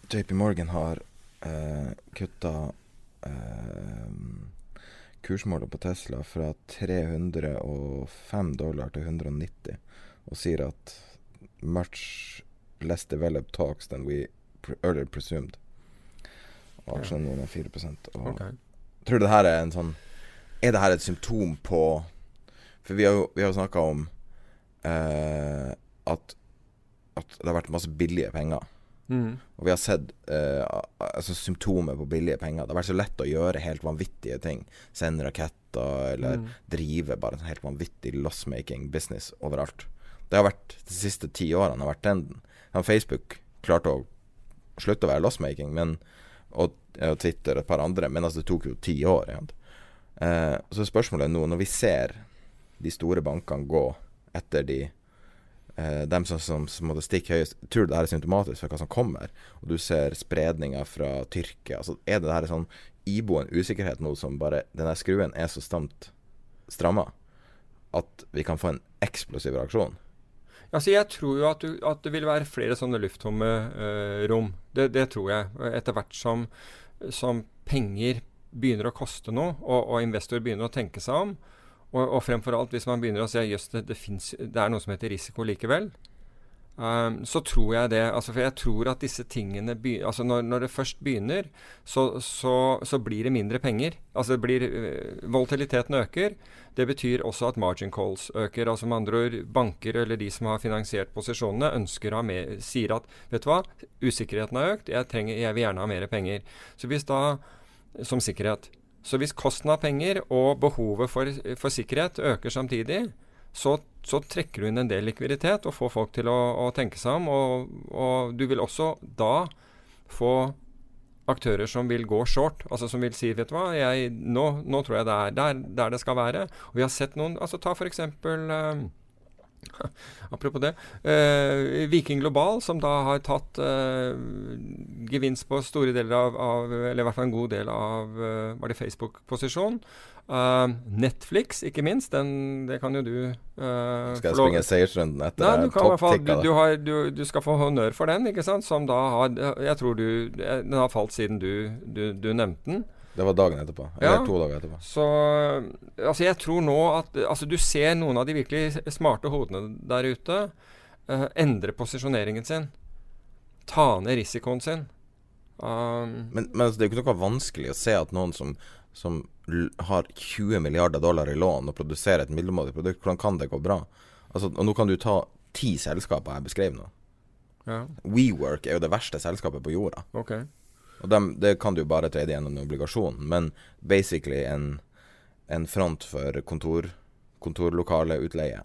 JP Morgan har eh, kutta eh, kursmålet på Tesla fra 305 dollar til 190, og sier at much less developed talks than we earlier presumed. Og aksjen nå er 4 og okay. Tror du det her er en sånn Er det her et symptom på For vi har jo, vi har jo snakka om eh, at, at det har vært masse billige penger. Mm. Og vi har sett eh, altså symptomer på billige penger. Det har vært så lett å gjøre helt vanvittige ting. Sende raketter, eller Mm. drive bare en helt vanvittig loss-making business overalt. Det har vært de siste ti årene har vært trenden. Facebook klarte å slutte å være loss-making, men og, og Twitter og et par andre, men altså det tok jo ti år. Ja. Eh, så spørsmålet er nå, når vi ser de store bankene gå etter de eh, dem som, som, som måtte stikke høyest, tror du det her er symptomatisk for hva som kommer? Og du ser spredninger fra Tyrkia. Altså, er det her sånn iboende usikkerhet nå som bare Den skruen er så stamt stramma at vi kan få en eksplosiv reaksjon? Altså, jeg tror jo at, du, at det vil være flere sånne lufttomme eh, rom. Det, det tror jeg. Etter hvert som, som penger begynner å koste noe, og, og investor begynner å tenke seg om, og, og fremfor alt hvis man begynner å si jøss, det, det, det er noe som heter risiko likevel, um, så tror jeg det. Altså, for jeg tror at disse tingene begynner, altså når, når det først begynner, så, så, så blir det mindre penger. Altså det blir øh, Volatiliteten øker. Det betyr også at margin calls øker. Altså med andre ord, banker eller de som har finansiert posisjonene, ønsker å ha mer, sier at vet du hva, usikkerheten har økt, jeg, trenger, jeg vil gjerne ha mer penger. Så hvis da, som sikkerhet. Så hvis kosten av penger og behovet for, for sikkerhet øker samtidig, så, så trekker du inn en del likviditet og får folk til å, å tenke seg om. Og, og du vil også da få aktører som vil gå short, altså som vil si vet du hva, jeg, nå, nå tror jeg det er der, der det skal være. Og vi har sett noen altså Ta f.eks. Uh, Apropos det. Eh, Viking Global, som da har tatt eh, gevinst på store deler av, av, Eller i hvert fall en god del av eh, Var det Facebook-posisjon? Eh, Netflix, ikke minst. Den, det kan jo du eh, Skal jeg springe seiersrunden etter Nei, du, kan i hvert fall, du, du, har, du, du skal få honnør for den, ikke sant? Som da har Jeg tror du Den har falt siden du, du, du nevnte den. Det var dagen etterpå. Eller Ja. to dager etterpå. Så altså jeg tror nå at altså du ser noen av de virkelig smarte hodene der ute uh, endre posisjoneringen sin. Ta ned risikoen sin. Um, Men, men altså, det er jo ikke noe vanskelig å se at noen som, som har 20 milliarder dollar i lån og produserer et middelmådig produkt, hvordan kan det gå bra? Altså, og nå kan du ta ti selskaper jeg beskrev nå. ja, WeWork er jo det verste selskapet på jorda. ok. Og dem, det kan du jo bare trade gjennom en obligasjon, men basically en, en front for kontor, kontorlokale utleie,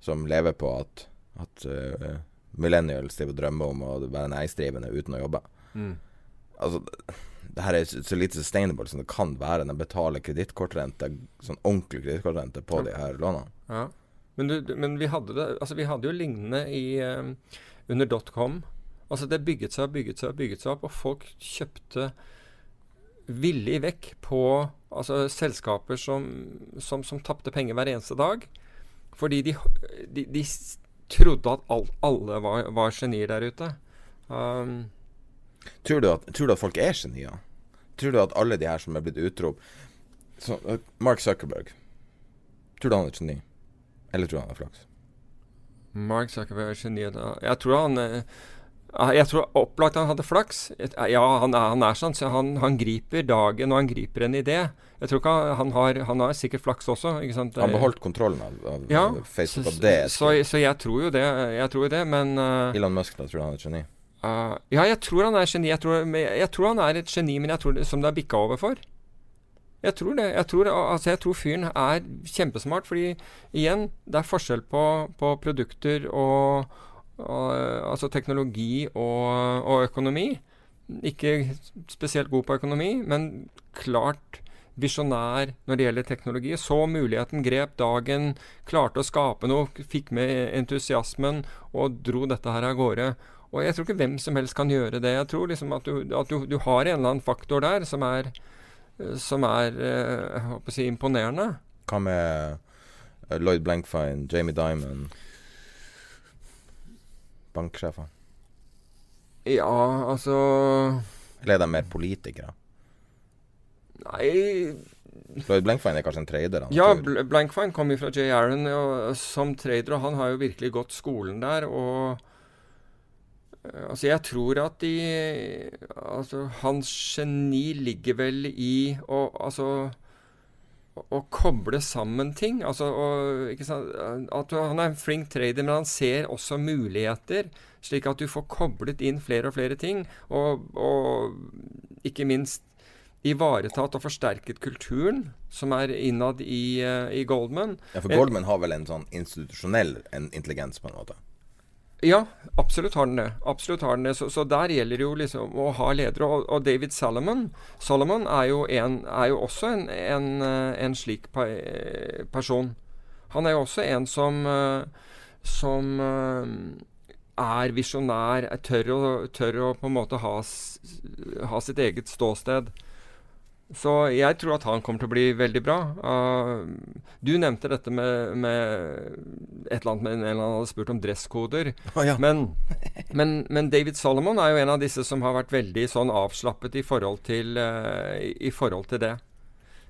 som lever på at, at uh, millennials driver og drømmer om å være næringsdrivende uten å jobbe. Mm. Altså, det her er så lite sustainable som det kan være. De betaler kredittkortrente, sånn ordentlig kredittkortrente på de her lånene. Ja. Men, du- men vi, hadde det, altså vi hadde jo lignende i, um, under dotcom. Altså det bygget seg og bygget seg bygget seg opp, og folk kjøpte villig vekk på altså selskaper som, som, som tapte penger hver eneste dag. Fordi de, de, de trodde at all, alle var, var genier der ute. Um, Tror du, at, tror du at folk er genier? Tror du at alle de her som er blitt utrop så, uh, Mark Zuckerberg. Tror du han er geni? Eller tror du han har flaks? Mark Zuckerberg er geni. Jeg tror han eh, Jeg tror opplagt han hadde flaks. Ja, han er, han er sånn, så han, han griper dagen, og han griper en idé. Jeg tror ikke han, har Han har sikkert flaks også, ikke sant? Han beholdt kontrollen av, av ja, Facebook, så, det så, så jeg tror jo det. Jeg tror jo det, men uh, Elon Musk, da tror du han er et geni? Uh, Ja, jeg tror han er geni. Jeg tror, jeg tror han er et geni, men jeg tror det, som det er bikka over for. Jeg tror det. Jeg tror, altså jeg tror fyren er kjempesmart, fordi igjen, det er forskjell på, på produkter og, og Altså teknologi og, og økonomi. Ikke spesielt god på økonomi, men klart visjonær når det gjelder teknologi. Så muligheten, grep dagen, klarte å skape noe, fikk med entusiasmen og dro dette her av gårde. Og jeg tror ikke hvem som helst kan gjøre det. Jeg tror liksom at du, at du, du har en eller annen faktor der som er, eh, som er eh, jeg håper å si, imponerende. Hva med uh, Lloyd Blankfein, Jamie Dimon Banksjefer? Ja, altså Eller er de mer politikere? Nei Floyd Blankfein er kanskje en trader? han, Ja. Bl Blankfein kom jo fra Jay Aaron og, som trader, og han har jo virkelig gått skolen der. Og eh, altså, jeg tror at de Altså, hans geni ligger vel i å altså å, koble sammen ting. Altså, og? At han er en flink trader, men han ser også muligheter, slik at du får koblet inn flere og flere ting. Og, og ikke minst ivaretatt og forsterket kulturen som er innad i, eh, i Goldman. Ja, for Goldman har vel en sånn institusjonell en intelligens, på en måte? Ja, absolutt har den det. Absolutt har den det. Så, så der gjelder det jo liksom å ha ledere. Og, og David Solomon, Solomon er, jo en, er jo også en, en, eh, en slik person. Han er jo også en som, eh, som eh, er visjonær, tør tør å på en måte ha, ha sitt eget ståsted. Så jeg tror at han kommer til å bli veldig bra. Uh, du nevnte dette med, med et eller annet med en eller annen hadde spurt om dresskoder. Oh, ja. Men, men, men David Solomon er jo en av disse som har vært veldig sånn avslappet i forhold til, uh, i, i forhold til det.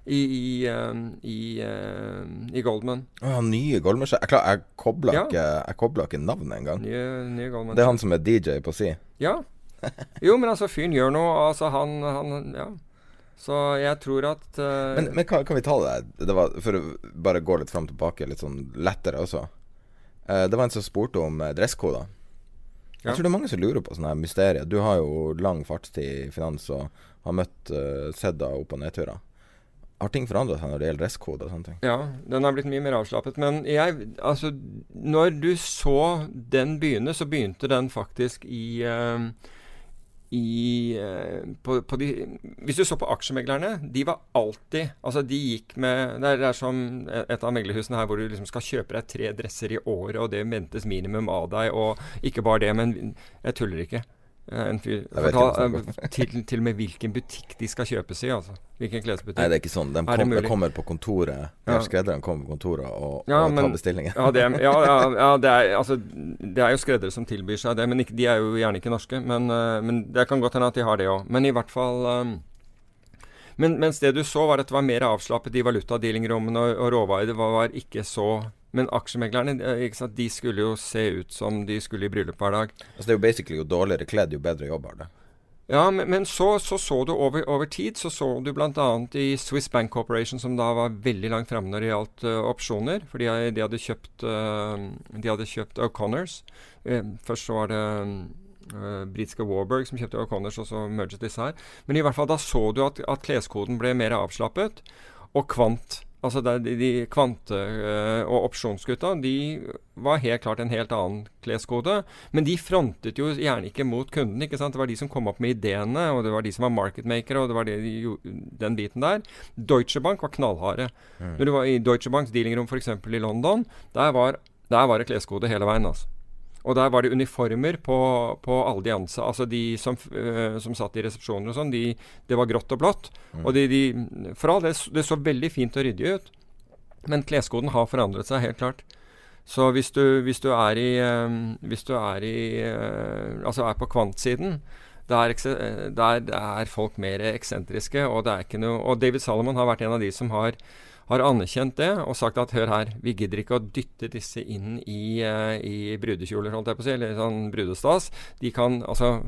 I, i, uh, i, eh, i Goldman. Å, han nye Goldman-sjef Jeg, klar- jeg kobla Ja. ikke, ikke navnet engang. Nye, nye Goldman. Det er han som er DJ på si. Ja. Jo, men altså, fyren gjør noe. Altså, han, han Ja. Så jeg tror at uh, Men, men kan, kan vi ta det der? For å bare gå litt fram og tilbake, litt sånn lettere også. Uh, det var en som spurte om eh, dresskoder. Ja. Jeg tror det er mange som lurer på sånne her mysterier. Du har jo lang fartstid i finans og har møtt uh, Sedda opp- og nedturer. Har ting forandra seg når det gjelder dresskode og sånne ting? Ja, den har blitt mye mer avslappet. Men jeg Altså, når du så den begynne, så begynte den faktisk i eh, i, eh, på, på de, Hvis du så på aksjemeglerne, de var alltid Altså, de gikk med Det er, det er som et av meglerhusene her hvor du liksom skal kjøpe deg tre dresser i året, og det ventes minimum av deg, og ikke bare det, men jeg tuller ikke. Eh, en fyr fortal, eh, til, til, og med hvilken butikk de skal kjøpes i. altså Hvilken klesbutikk. Nei, det er ikke sånn. De, kom, de kommer på kontoret. Ja. Skredderen kommer på kontoret og, ja, og tar bestillingen. ja, det, ja, ja det, er, altså, det, er, jo skreddere som tilbyr seg det, men ikke, de er jo gjerne ikke norske. Men, uh, men det kan godt hende at de har det òg. Men i hvert fall um, men, mens det du så, var at det var mer avslappet i valutadealingrommene, og, og råvarer var, var ikke så men aksjemeglerne sant, de skulle jo se ut som de skulle i bryllup hver dag. Altså Det er jo basically jo dårligere kledd, jo bedre jobb har det. Ja, men, men så, så, så du over, over, tid så så du bl.a. i Swiss Bank Corporation, som da var veldig langt fremme når det gjaldt uh, opsjoner. Fordi de hadde kjøpt, uh, de hadde kjøpt O'Connors. Uh, først så var det uh, britiske Warburg som kjøpte O'Connors, og så merget disse her. Men i hvert fall da så du at, at kleskoden ble mer avslappet, og kvant Altså de, de kvante- øh, og opsjonsgutta de var helt klart en helt annen kleskode. Men de frontet jo gjerne ikke mot kunden. ikke sant? Det var de som kom opp med ideene, og det var de som var marketmakere, og det var de, den biten der. Deutsche Bank var knallharde. Mm. Når du var i Deutsche Banks dealingrom f.eks. i London, der var, der var det kleskode hele veien. altså. Og der var det uniformer på, på alle de ansatte. Altså de som, uh, som, satt i resepsjoner og sånn, de, det var grått og blått. Mm. Og de, de, for all det, det så veldig fint og ryddig ut. Men kleskoden har forandret seg, helt klart. Så hvis du, hvis du er i, um, hvis du er, i uh, altså er på kvantsiden, der, der er folk mer eksentriske. Og, det er ikke noe, og David Salomon har vært en av de som har har anerkjent det og sagt at hør her, vi gidder ikke å dytte disse inn i, uh, i brudekjoler, holdt jeg på å si, eller sånn brudestas. De kan altså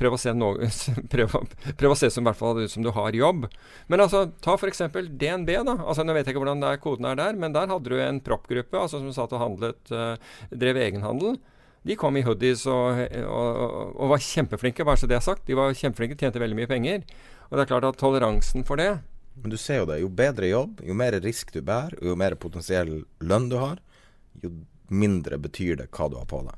prøve å se, noe, prøve, prøve å se som, ut som du har jobb. Men altså, ta f.eks. DNB. da, altså Nå vet jeg ikke hvordan er, koden er der, men der hadde du en proppgruppe altså, som satt og handlet, uh, drev egenhandel. De kom i hoodies og, og, og var kjempeflinke, bare så det er sagt. De var kjempeflinke, tjente veldig mye penger. Og det er klart at toleransen for det men du ser jo det. Jo bedre jobb, jo mer risk du bærer, og jo mer potensiell lønn du har, jo mindre betyr det hva du har på deg.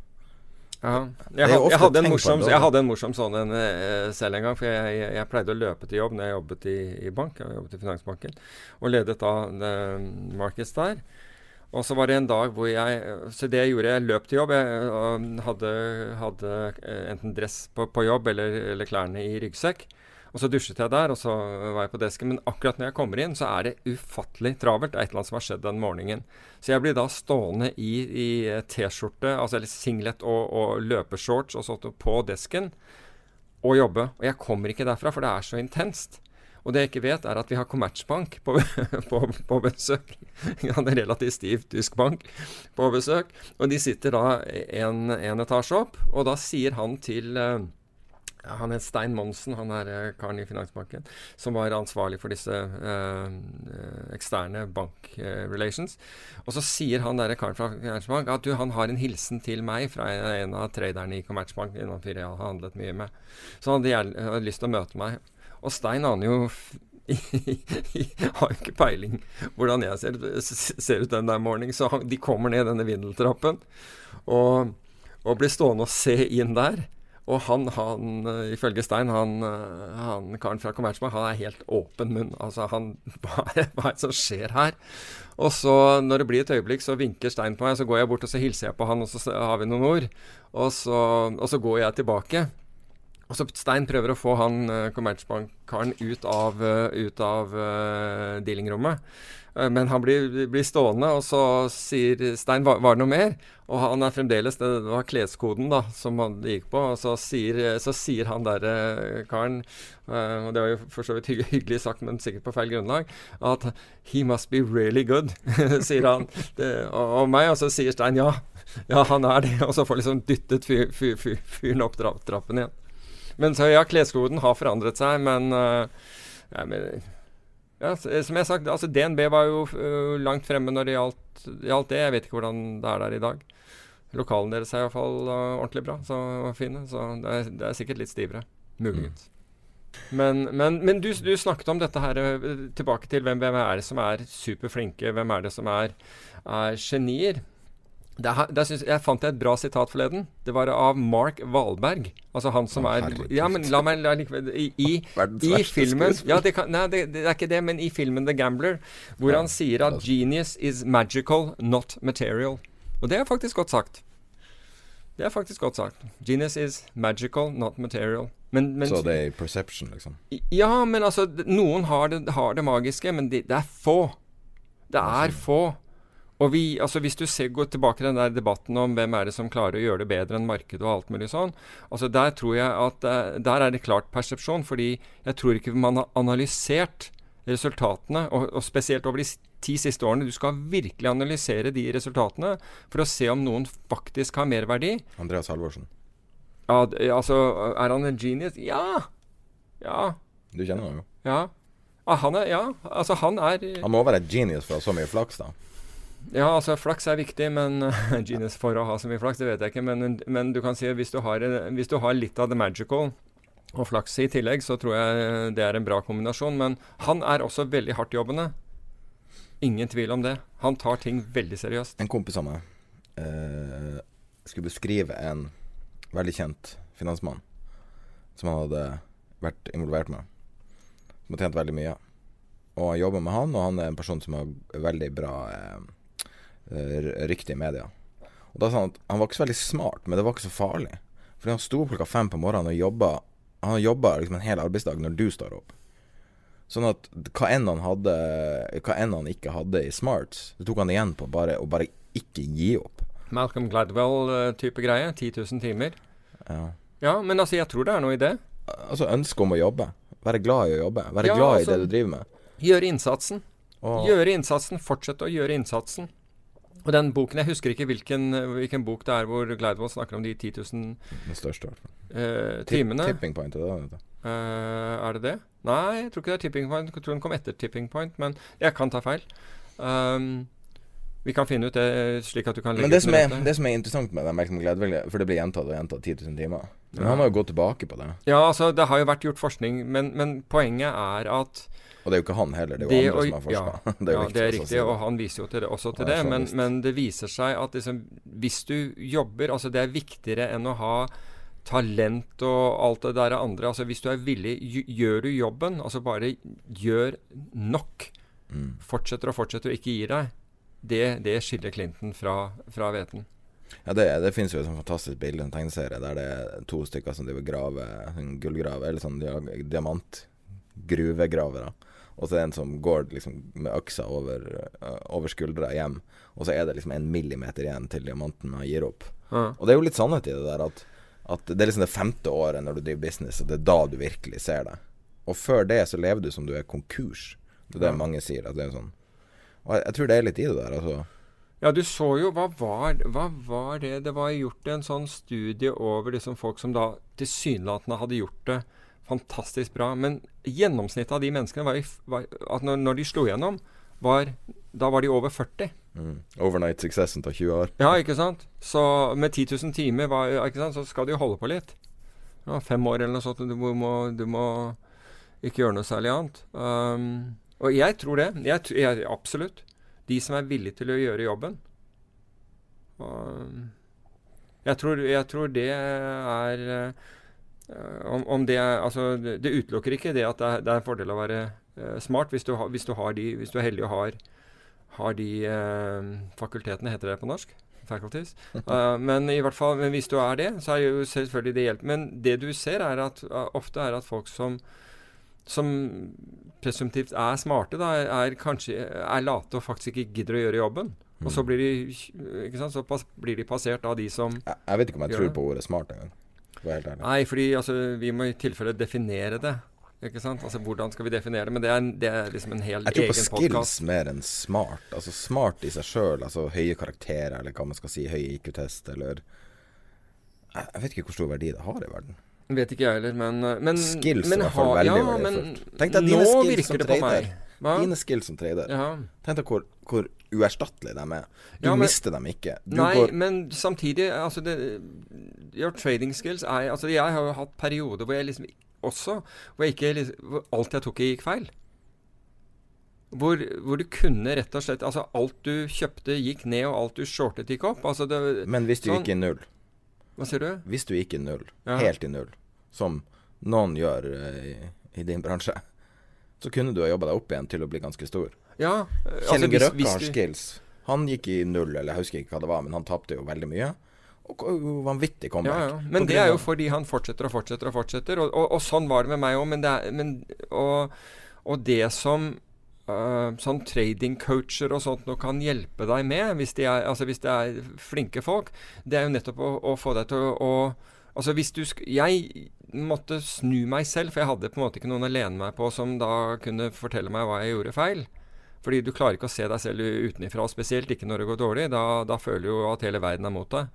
Ja. Jeg, had, jeg, hadde morsom, jeg, hadde en morsom, sånn en, uh, selv en gang. For jeg, jeg, jeg, pleide å løpe til jobb når jeg jobbet i, i bank. Jeg jobbet i Finansbanken. Og ledet da uh, Markets der. Og så var det en dag hvor jeg Så det jeg gjorde, jeg løp til jobb. Jeg hadde, hadde enten dress på, på jobb eller, eller klærne i ryggsekk. Og så dusjet jeg der, og så var jeg på desken. Men akkurat når jeg kommer inn, så er det ufattelig travelt. Det er et eller annet som har skjedd den morgenen. Så jeg blir da stående i, i T-skjorte, altså eller singlet og, og løpeshorts og sånt på desken og jobbe. Og jeg kommer ikke derfra, for det er så intenst. Og det jeg ikke vet, er at vi har Commertsbank på, på, på besøk. en relativt stiv tysk bank på besøk. Og de sitter da en, en etasje opp, og da sier han til ja, han het Stein Monsen, han er uh, karen i Finansbanken, som var ansvarlig for disse eh, eksterne bank Eh. Og så sier han der karen fra Commerzbank at du, han har en hilsen til meg fra en, av traderne i Commerzbank, en fyr jeg har handlet mye med. Så han hadde, hadde lyst til å møte meg. Og Stein aner jo har jo ikke peiling hvordan jeg ser, ser ut den der morgenen. Så de kommer ned denne vindeltrappen og, og blir stående og se inn der. Og han, han eh, ifølge Stein, han, eh, han karen fra Commerzbank, han er helt åpen munn. Altså, han hva er det som skjer her? Og så, når det blir et øyeblikk, så vinker Stein på meg, så går jeg bort og så hilser jeg på han, og så har vi noen ord. Og så, og så går jeg tilbake. Og så Stein prøver å få han uh, Commerzbank-karen ut av, uh, ut av uh, dealingrommet. Uh, men han blir, blir, stående, og så sier Stein var, var det noe mer? Og han er fremdeles Det var kleskoden da, som han gikk på. Og så sier, så sier han derre karen, og det var jo for så vidt hyggelig sagt, men sikkert på feil grunnlag, at 'he must be really good', sier han det, og, og meg. Og så sier Stein ja, ja, han er det. Og så får liksom dyttet fyren fyr, fyr, fyr opp trappen igjen. Men så ja, kleskoden har forandret seg, men, uh, ja, men ja, som jeg har sagt, altså DNB var jo uh, langt fremme når det gjaldt, gjaldt, det. Jeg vet ikke hvordan det er der i dag. Lokalene deres er iallfall uh, ordentlig bra, så fine. Så det er, det er sikkert litt stivere. Muligens. Mm. Men, men, men du, du, snakket om dette her tilbake til hvem, hvem er det som er superflinke? Hvem er det som er, er genier? Det her, der synes, jeg fant jeg et bra sitat forleden. Det var av Mark Valberg. Altså han som er. Ja, men la meg la, I, i, i filmen ja, det, kan, nei, det, det er ikke det, men i filmen The Gambler, hvor han sier at. 'genius is magical, not material'. Og det er faktisk godt sagt. Det er faktisk godt sagt. 'Genius is magical, not material'. Men, men, Så det er perception, liksom. ja, men altså Noen har det, har det magiske, men det, det er få. Det er få. Og vi, altså Hvis du ser, går tilbake til den der debatten om hvem er det som klarer å gjøre det bedre enn markedet og alt mulig sånn, altså der tror jeg at eh, Der er det klart persepsjon, fordi jeg tror ikke man har analysert resultatene, og, og spesielt over de ti siste årene. Du skal virkelig analysere de resultatene for å se om noen faktisk har merverdi. Andreas Halvorsen. Ja, altså, er han en genius? Ja! Ja. Du kjenner ham jo. Ja. Ah, han er Ja, altså han er Han må være et genius for å ha så mye flaks, da. Ja, altså flaks er viktig, men genius for å ha så mye flaks, det vet jeg ikke. Men, men du kan si at hvis hvis du har litt av the magical og flaks i tillegg, så tror jeg det er en bra kombinasjon. Men han er også veldig hardtjobbende. Ingen tvil om det. Han tar ting veldig seriøst. En kompis av meg eh, skulle beskrive en veldig kjent finansmann som han hadde vært involvert med. Som har tjent veldig mye. Og han jobber med han, og han er en person som har veldig bra eh, eh, i media. Og da sa han at han var ikke så veldig smart, men det var ikke så farlig. Fordi han sto opp klokka fem på morgenen og jobba Han jobba liksom en hel arbeidsdag når du står opp. Sånn at hva enn han hadde Hva enn han ikke hadde i smarts, det tok han igjen på bare å bare ikke gi opp. Malcolm Gladwell-type greie. 10 000 timer. Ja. Ja, men altså, jeg tror det er noe i det. Altså ønske om å jobbe. Være glad i å jobbe. Være Ja, glad altså- i det du driver med. Gjøre innsatsen. Og Gjøre innsatsen, fortsette å gjøre innsatsen. Og den boken, Jeg husker ikke hvilken, hvilken bok det er hvor Gladwell snakker om de 10 000 den største, i hvert fall. eh, timene. Tipping point, er det? Eh, er det det? Nei, jeg tror ikke det er tipping point. Jeg tror den kom etter tipping point, men jeg kan ta feil. Um, vi kan finne ut det slik at du kan legge Men det som, er, det som er interessant med den Gladwell, for det blir gjentatt og gjentatt 10 000 timer Men Ja. han har jo gått tilbake på det. Ja, altså, det har jo vært gjort forskning, men, men poenget er at Og det er jo ikke han heller, det er jo Det andre som har ja, det er ja, det er riktig, si og han viser jo til det, også til det. Men, men det viser seg at liksom, hvis du jobber Altså, det er viktigere enn å ha talent og alt det der andre. Altså, hvis du er villig, gjør du jobben. Altså, bare gjør nok. Mm. Fortsetter og fortsetter og ikke gir deg. Det, det skiller Clinton fra, fra hveten. Ja, det, det finnes jo et sånt fantastisk bilde, en tegneserie, der det er to stykker som driver graver en gullgrave, eller sånn dia- diamantgruvegravere. Og så er det en som går liksom med øksa over, uh, over skuldra hjem, og så er det liksom en millimeter igjen til diamanten gir opp. Ja. Og det er jo litt sannhet i det der at, at det er liksom det femte året når du driver business, og det er da du virkelig ser det. Og før det så lever du som du er konkurs. Det er det Ja. mange sier. At det er sånn Og jeg, jeg tror det er litt i det der, altså. Ja, du så jo Hva var, hva var det? Det var gjort en sånn studie over liksom folk som da tilsynelatende hadde gjort det fantastisk bra. Men gjennomsnittet av de menneskene var, var at når, når de slo gjennom, var Da var de over 40. Mm. Overnight successen tar 20 år. Ja, ikke sant? Så med 10 000 timer var, sant? så skal du holde på litt. Ja, fem år eller noe sånt. Du må, du må ikke gjøre noe særlig annet. Um, og jeg tror det. Jeg, jeg, absolutt. De som er villige til å gjøre jobben. Um, jeg, tror, jeg tror det er eh, om, om det Altså, det, utelukker ikke det at det er, det er en fordel å være uh, smart hvis du, har, hvis, du har de, hvis du er heldig og har, har de uh, fakultetene, heter det på norsk? Faculties. Uh, men i hvert fall, hvis du er det, så er jo selvfølgelig det hjelp. Men det du ser, er at eh, ofte er at folk som som presumptivt er smarte, da, er kanskje er late og faktisk ikke gidder å gjøre jobben. Og så blir de så blir de passert av de som Jeg, jeg vet ikke om jeg tror det. på ordet smart engang. Være helt ærlig. Nei, fordi altså, vi må i tilfelle definere det. Ikke sant? Altså, Hvordan skal vi definere det? Men det er, det er liksom en hel Jeg tror på skills podcast. mer enn smart. Altså smart i seg sjøl, altså høye karakterer, eller hva man skal si, høy IQ-test, eller jeg, vet ikke hvor stor verdi det har i verden. Vet ikke jeg heller, men, men Skills men er i hvert fall veldig ja, verdifullt. Tenk deg dine skills som trader. Dine skills som trader. Ja. Tenk deg hvor, hvor uerstattelige de er. Du Ja, men- mister dem ikke. Du Nei, går men samtidig altså det, Your trading skills er altså Jeg har jo hatt perioder hvor jeg liksom også Hvor, jeg ikke, hvor alt jeg tok i, gikk feil. hvor, hvor, du kunne rett og slett Altså alt du kjøpte, gikk ned, og alt du shortet, gikk opp. Altså det, Men hvis du sånn, gikk i null Hva sier du? Hvis du gikk i null, Ja. helt i null, som noen gjør eh, i, i din bransje, så kunne du ha jobba deg opp igjen til å bli ganske stor. Ja, Kjell altså, Inge du- skills. Han gikk i null, eller jeg husker ikke hva det var, men han tapte jo veldig mye. Og vanvittig comeback. Ja, ja. Men det er jo fordi han fortsetter og fortsetter og fortsetter. Og, og, og sånn var det med meg òg. Men, det er- men og, og det som uh, sånn trading-coacher og sånt nå kan hjelpe deg med, hvis de er, altså hvis det er flinke folk, det er jo nettopp å, å få deg til å, å Altså hvis du sk Jeg måtte snu meg selv, for jeg hadde på en måte ikke noen å lene meg på som da kunne fortelle meg hva jeg gjorde feil. Fordi du klarer ikke å se deg selv utenifra, spesielt ikke når det går dårlig. Da, da føler du jo at hele verden er mot deg.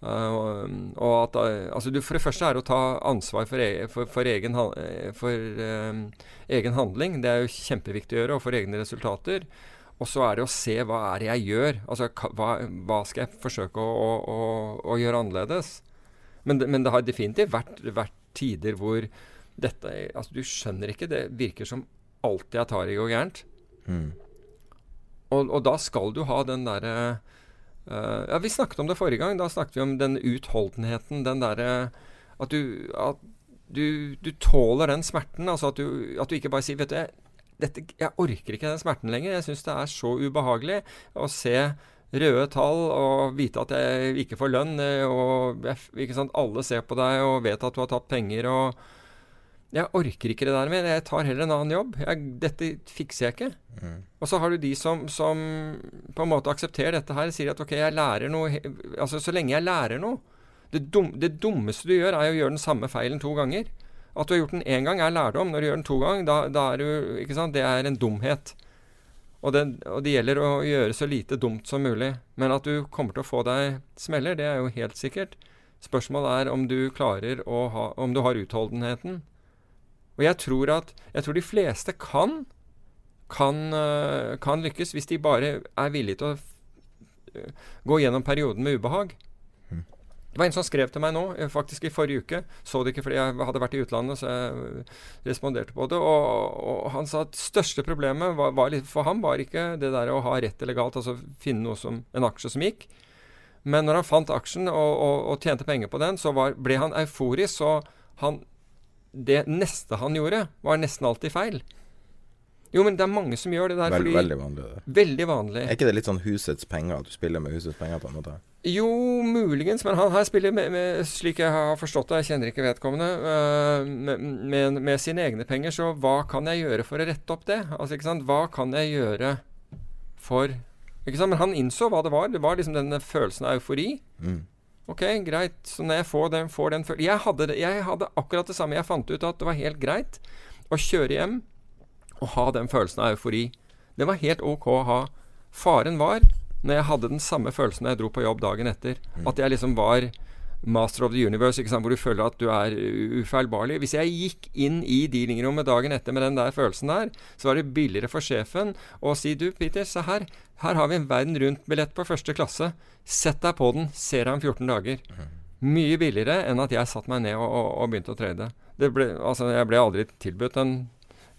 Uh, og, at, uh, altså du, For det første er det å ta ansvar for, e for, for, egen, eh, for um, egen handling. Det er jo kjempeviktig å gjøre, og for egne resultater. Og så er det å se hva er det jeg gjør. Altså hva, hva skal jeg forsøke å, å, å, å gjøre annerledes? Men, men det har definitivt vært, vært tider hvor dette Altså, du skjønner ikke. Det virker som alt jeg tar i går gærent. Mm. Og, og da skal du ha den derre uh, Ja, vi snakket om det forrige gang. Da snakket vi om den utholdenheten. Den derre at du at du, du tåler den smerten. Altså at du, at du ikke bare sier Vet du, jeg, dette, jeg orker ikke den smerten lenger. Jeg syns det er så ubehagelig å se røde tall og vite at jeg ikke får lønn. eh, Og jeg, ikke sant, alle ser på deg og vet at du har tatt penger. og jeg orker ikke det der mer. Jeg tar heller en annen jobb. Jeg, dette fikser jeg ikke. Mm. Og så har du de som, som på en måte aksepterer dette her, sier at ok, jeg lærer noe Altså så lenge jeg lærer noe det, dum, det dummeste du gjør, er å gjøre den samme feilen to ganger. At du har gjort den én gang, er lærdom. Når du gjør den to ganger, da, da er du Ikke sant? Det er en dumhet. Og, det, og det gjelder å gjøre så lite dumt som mulig. Men at du kommer til å få deg smeller, det er jo helt sikkert. Spørsmålet er om du klarer å ha Om du har utholdenheten. Og jeg tror at Jeg tror de fleste kan kan, øh, kan lykkes hvis de bare er villige til å øh, gå gjennom perioden med ubehag. Mhm. Det var en som skrev til meg nå, eh, faktisk i forrige uke. Så det ikke fordi jeg hadde vært i utlandet, så jeg responderte på det. Og, og han sa at største problemet var, var for ham var ikke det der å ha rett eller galt, altså finne noe som en aksje som gikk. Men når han fant aksjen og, og, og tjente penger på den, så var, ble han euforisk. Så han, det neste han gjorde, var nesten alltid feil. Jo, men det er mange som gjør det der. Veld, veldig vanlig. det. Veldig vanlig. Er ikke det litt sånn husets penger, at du spiller med husets penger på en måte? Jo, muligens, men han her spiller med, med slik jeg har forstått det, jeg kjenner ikke vedkommende, uh, med, med, med sine egne penger. Så hva kan jeg gjøre for å rette opp det? Altså, ikke sant? Hva kan jeg gjøre for ikke sant? Men han innså hva det var. Det var liksom denne følelsen av eufori. Mm. Ok, greit. Så når jeg får den, får den jeg, hadde jeg hadde akkurat det samme. Jeg fant ut at det var helt greit å kjøre hjem og ha den følelsen av eufori. Det var helt ok å ha. Faren var når jeg hadde den samme følelsen da jeg dro på jobb dagen etter. At jeg liksom var master of the universe, hvor du føler at du er ufeilbarlig. Hvis jeg gikk inn i dealingrommet dagen etter med den der følelsen der, så var det billigere for sjefen å si du, Peter, se her. Her har vi en verden rundt-billett på første klasse. Sett deg på den. Ser deg om 14 dager. Mye billigere enn at jeg satte meg ned og, og, og begynte å trade. Ble, altså, jeg ble aldri tilbudt den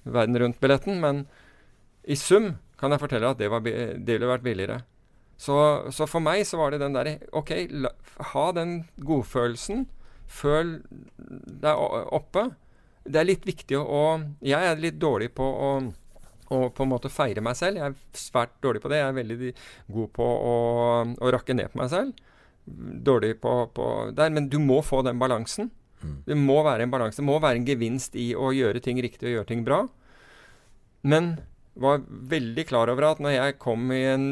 verden rundt-billetten, men i sum kan jeg fortelle at det, var, det ville vært billigere. Så, så for meg så var det den derre OK, la, ha den godfølelsen. Føl deg oppe. Det er litt viktig å å- Jeg er litt dårlig på å og på en måte feire meg selv. Jeg er svært dårlig på det. Jeg er veldig god på å, å rakke ned på meg selv. Dårlig på, på der. Men du må få den balansen. Det må være en balanse. Det må være en gevinst i å gjøre ting riktig og gjøre ting bra. Men var veldig klar over at når jeg kom i en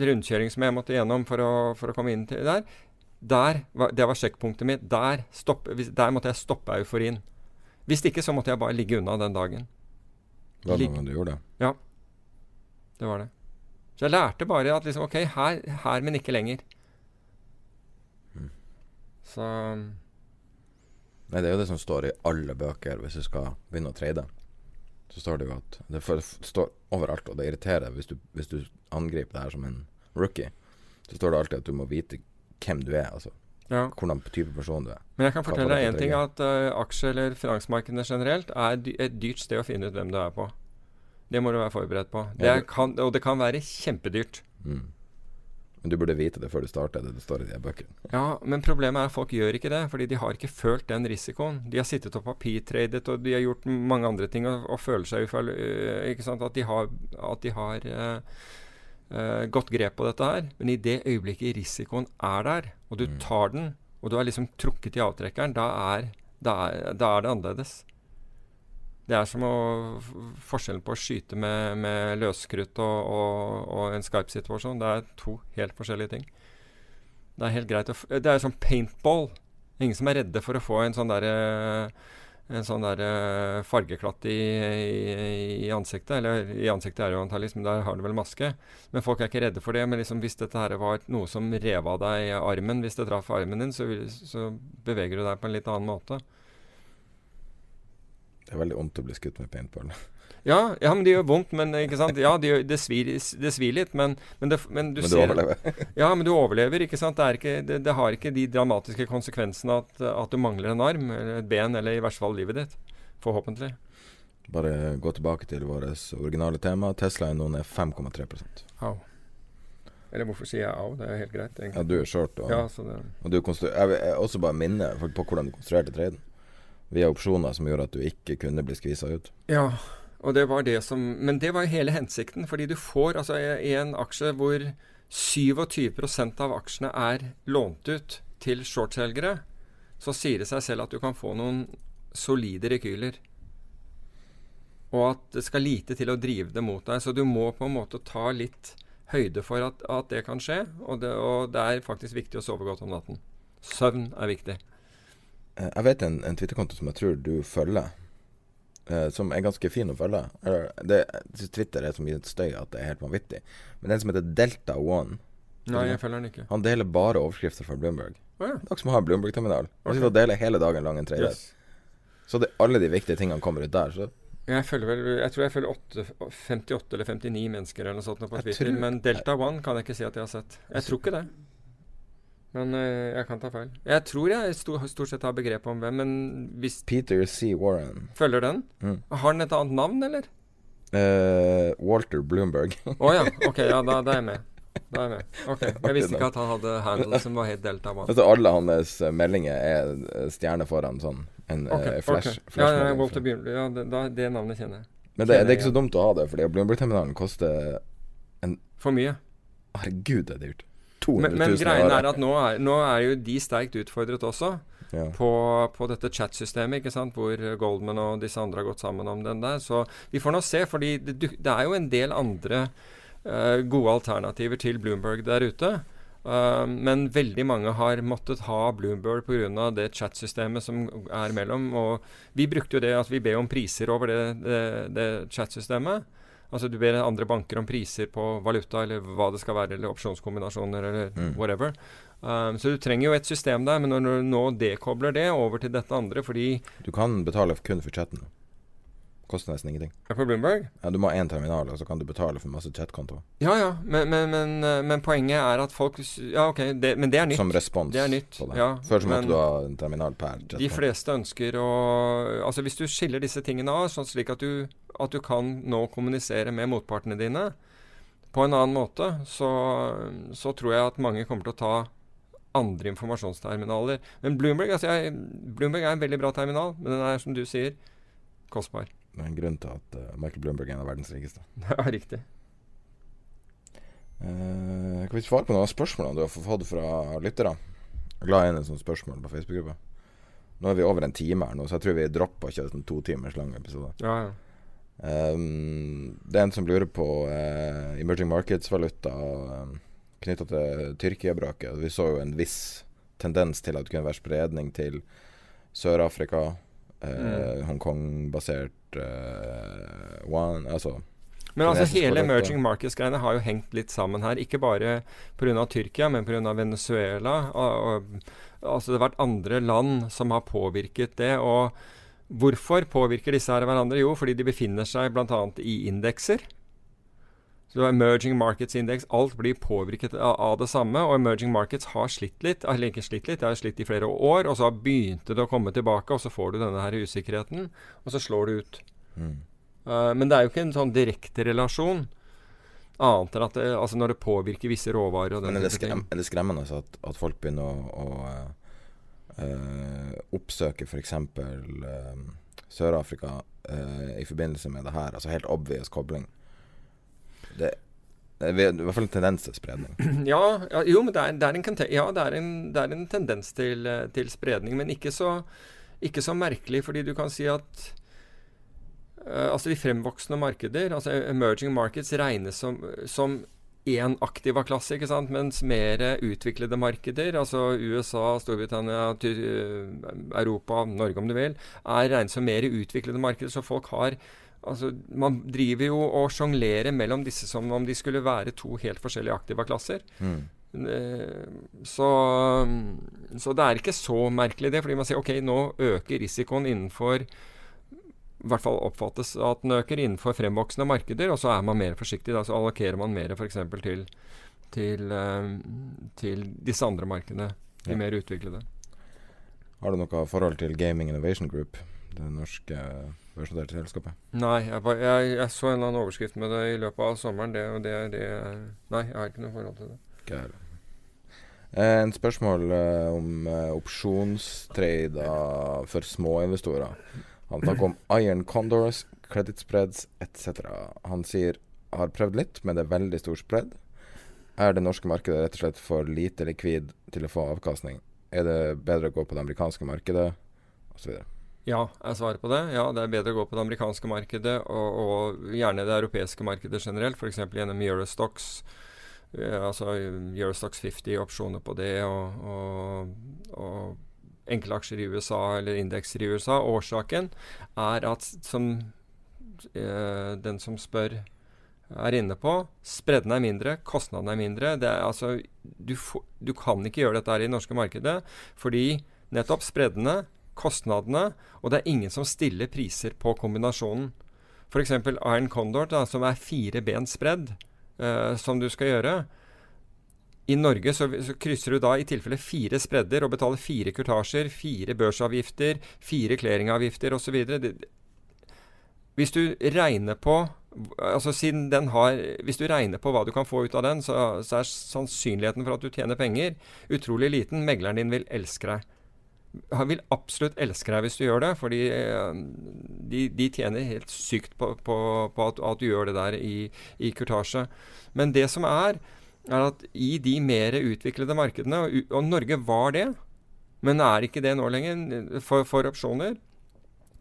rundkjøring som jeg måtte gjennom for å, for å komme inn til der, der var, det var sjekkpunktet mitt. Der, stopp, der måtte jeg stoppe euforien. Hvis ikke så måtte jeg bare ligge unna den dagen. Var det noen gang du gjorde det? Ja, det var det. Så jeg lærte bare at liksom, OK, her, her men ikke lenger. Så Nei, det er jo det som står i alle bøker hvis du skal begynne å trade. Så står det jo at Det står overalt, og det irriterer hvis du, hvis du angriper det her som en rookie. Så står det alltid at du må vite hvem du er, altså ja. hvordan type person du er. Men jeg kan fortelle deg én ting, at uh, aksje- eller finansmarkedene generelt er et dyrt sted å finne ut hvem du er på. Det må du være forberedt på. Det er, kan, og det kan være kjempedyrt. Mm. Men du burde vite det før du starter det det står i de bøkene. Ja, men problemet er at folk gjør ikke det, fordi de har ikke følt den risikoen. De har sittet og papirtradet, og de har gjort mange andre ting og, og føler seg ufeil... øh, ikke sant? At de har, at de har uh, uh, godt grep på dette her. Men i det øyeblikket risikoen er der, og du tar den, og du har liksom trukket i avtrekkeren, da er, da er, da er det annerledes. Det er som å, forskjellen på å skyte med, med løskrutt og, og, og en Skype-situasjon. Det er to helt forskjellige ting. Det er helt greit å Det er som paintball. Ingen som er redde for å få en sånn derre en sånn der uh, fargeklatt i, i, i ansiktet. Eller i ansiktet er det jo antakeligvis, men der har du vel maske. Men folk er ikke redde for det. Men liksom hvis dette her var noe som rev av deg armen, hvis det traff armen din, så, så beveger du deg på en litt annen måte. Det er veldig vondt å bli skutt med paintball. Ja, ja, men det gjør vondt, men ikke sant? Ja, det, gjør, det, svir, det svir litt, men, men, det, men du Men du ser overlever. Ja, men du overlever, ikke sant? Det, ikke, det, det har ikke de dramatiske konsekvensene at, at du mangler en arm, eller et ben, eller i verste fall livet ditt. Forhåpentlig. Bare gå tilbake til vårt originale tema. Tesla er nå ned 5,3% Au. Eller hvorfor sier jeg au? Det er helt greit, Ja, du er short. Og, Ja, så det og du konstru- jeg vil også bare minne folk på hvordan du konstruerte traden. Via opsjoner som gjorde at du ikke kunne bli skvisa ut. Ja, og det var det som Men det var jo hele hensikten. Fordi du får altså en aksje hvor 27% av aksjene er lånt ut til shortselgere, så sier det seg selv at du kan få noen solide rekyler. Og at det skal lite til å drive det mot deg. Så du må på en måte ta litt høyde for at, at det kan skje. Og det, og det er faktisk viktig å sove godt om natten. Søvn er viktig. Eh, Jeg vet en, en Twitter-konto som jeg tror du følger, eh, som er ganske fin å følge. Det, Twitter er så mye støy at det er helt vanvittig. Men den som heter Delta One, Nei, jeg følger den ikke. han deler bare overskrifter fra Bloomberg. Oh, ja. Det er som har Bloomberg-terminal. Han sitter og deler hele dagen lang en tredjedel. Yes. Så det, alle de viktige tingene kommer ut der. Så Jeg følger vel Jeg tror jeg følger 8, 58 eller 59 mennesker eller noe sånt på Twitter. tror- Men Delta One kan jeg ikke si at jeg har sett. Jeg tror ikke det. Men eh, jeg kan ta feil. Jeg tror jeg sto, stort sett har begrep om hvem, men hvis Peter C. Warren. følger den Mm. Har den et annet navn, eller? Uh, Walter Bloomberg. Å ja. Ok, ja, da, da er jeg med. Da er jeg med. Ok, Jeg visste ikke at han hadde handle som var helt Delta One. altså alle hans eh, meldinger er stjerne foran sånn. En okay, uh, flash. ok. Ja, ja, flashmelding. Walter Bloomberg. Ja, det, da, det navnet kjenner jeg. Men det, det er ikke så dumt å ha det, fordi Bloomberg-terminalen koster For mye. Herregud, det er dyrt. 200 Men, 000 men men greien er at nå er, nå er jo de sterkt utfordret også. ja. på, på dette chat-systemet, ikke sant, hvor Goldman og disse andre har gått sammen om den der. Så vi får nå se, fordi det, det er jo en del andre uh, gode alternativer til Bloomberg der ute. Uh, men veldig mange har måttet ha Bloomberg pga. det chat-systemet som er mellom. Og vi brukte jo det at vi ber om priser over det, det, det chat-systemet. Altså du ber andre banker om priser på valuta, eller hva det skal være, eller opsjonskombinasjoner, eller Mm. whatever. Um, så du trenger jo et system der, men når du nå dekobler det over til dette andre fordi Du kan betale kun for chatten. Koster nesten ingenting. På Bloomberg? Ja, Du må ha én terminal, og så kan du betale for masse chatkontoer. Ja ja, men, men, men, eh, men poenget er at folk Ja, ok, det, men det er nytt. Som respons Det er nytt, på det. ja, Før så måtte du ha en terminal per De fleste ønsker å Altså Hvis du skiller disse tingene av, sånn slik at du, at du kan nå kommunisere med motpartene dine på en annen måte, så, så tror jeg at mange kommer til å ta andre informasjonsterminaler. Men Bloomberg, altså jeg, Bloomberg er en veldig bra terminal, men den er, som du sier, kostbar. Det er en grunn til at uh, Michael Bloomberg er en av verdens rikeste. Ja, riktig. Uh, kan vi svare på noen av spørsmålene du har fått fra lyttere? Jeg la inn en sånn spørsmål på Facebook-gruppa. Nå er vi over en time her nå, så jeg tror vi dropper å kjøre en to timers lang episode. Ja, ja. Um, det er en som lurer på uh, emerging markets-valuta um, knytta til Tyrkia-braket. Vi så jo en viss tendens til at det kunne være spredning til Sør-Afrika. Eh, Mm. Hongkong-basert eh, one Altså Men altså hele emerging markets-greiene har jo hengt litt sammen her. Ikke bare pga. Tyrkia, men pga. Venezuela. Og, og, altså det har vært andre land som har påvirket det. Og hvorfor påvirker disse her hverandre? Jo, fordi de befinner seg bl.a. i indekser. Så Emerging Markets Index. Alt blir påvirket av, det samme. Og emerging markets har slitt litt. Eller ikke slitt litt, det har slitt i flere år. Og så begynte det å komme tilbake, og så får du denne her usikkerheten. Og så slår det ut. mm. Uh, men det er jo ikke en sånn direkte relasjon. Annet enn at det, altså når det påvirker visse råvarer Men er det, skrem, er det skremmende at, at folk begynner å, å eh, eh, oppsøke f.eks. Uh, Sør-Afrika eh, i forbindelse med det her? Altså helt obvious kobling. Det, er i hvert fall en tendens til spredning. Ja, ja jo, men det er, det er, en, ja, det er, en, er en tendens til, eh, til spredning, men ikke så, ikke så merkelig, fordi du kan si at uh, altså de fremvoksende markeder, altså emerging markets, regnes som, som én aktiva klasse, ikke sant? mens mer utviklede markeder, altså USA, Storbritannia, Europa, Norge om du vil, er regnet som mer utviklede markeder. Så folk har Altså, man driver jo og sjonglerer mellom disse som om de skulle være to helt forskjellige aktiva klasser. Mm. Eh, Så, så det er ikke så merkelig det, fordi man sier ok, nå øker risikoen innenfor i hvert fall oppfattes at den øker innenfor fremvoksende markeder, og så er man mer forsiktig. Da, så allokerer man mer f.eks. Til, til, eh, til disse andre markedene, de Ja. mer utviklede. Har du noe forhold til Gaming Innovation Group, det norske børsnoterte selskapet? Nei, jeg, jeg, jeg så en eller annen overskrift med det i løpet av sommeren. Det, og det, det Nei, jeg har ikke noe forhold til det. Ikke. Eh, En spørsmål eh, om eh, opsjonstrader for småinvestorer. Han snakker om iron condors, credit spreads etc. Han sier har prøvd litt, men det er veldig stor spread. Er det norske markedet rett og slett for lite likvid til å få avkastning? Er det bedre å gå på det amerikanske markedet, osv.? Ja, er svaret på det. Ja, det er bedre å gå på det amerikanske markedet, og, og gjerne det europeiske markedet generelt, f.eks. gjennom Eurostox. eh, altså Eurostox 50, opsjoner på det, og, og, og enkeltaksjer i USA eller indekser i USA. Årsaken er at, som eh, den som spør er inne på, spredden er mindre, kostnadene er mindre. Er, altså, du, du kan ikke gjøre dette her i det norske markedet, fordi nettopp spreddene kostnadene, og det er ingen som stiller priser på kombinasjonen. F.eks. Iron Condor, da, som er fire ben spredd, uh, som du skal gjøre. I Norge så, så krysser du da i tilfelle fire spredder og betaler fire kurtasjer, fire børsavgifter, fire clearingavgifter osv. Hvis du regner på altså siden den har, Hvis du regner på hva du kan få ut av den, så, så er sannsynligheten for at du tjener penger, utrolig liten. Megleren din vil elske deg han vil absolutt elske deg hvis du gjør det, fordi eh, de, de tjener helt sykt på, på, på at, at du gjør det der i, i kurtasje. Men det som er, er at i de mer utviklede markedene, og, og Norge var det, men er ikke det nå lenger for, for opsjoner,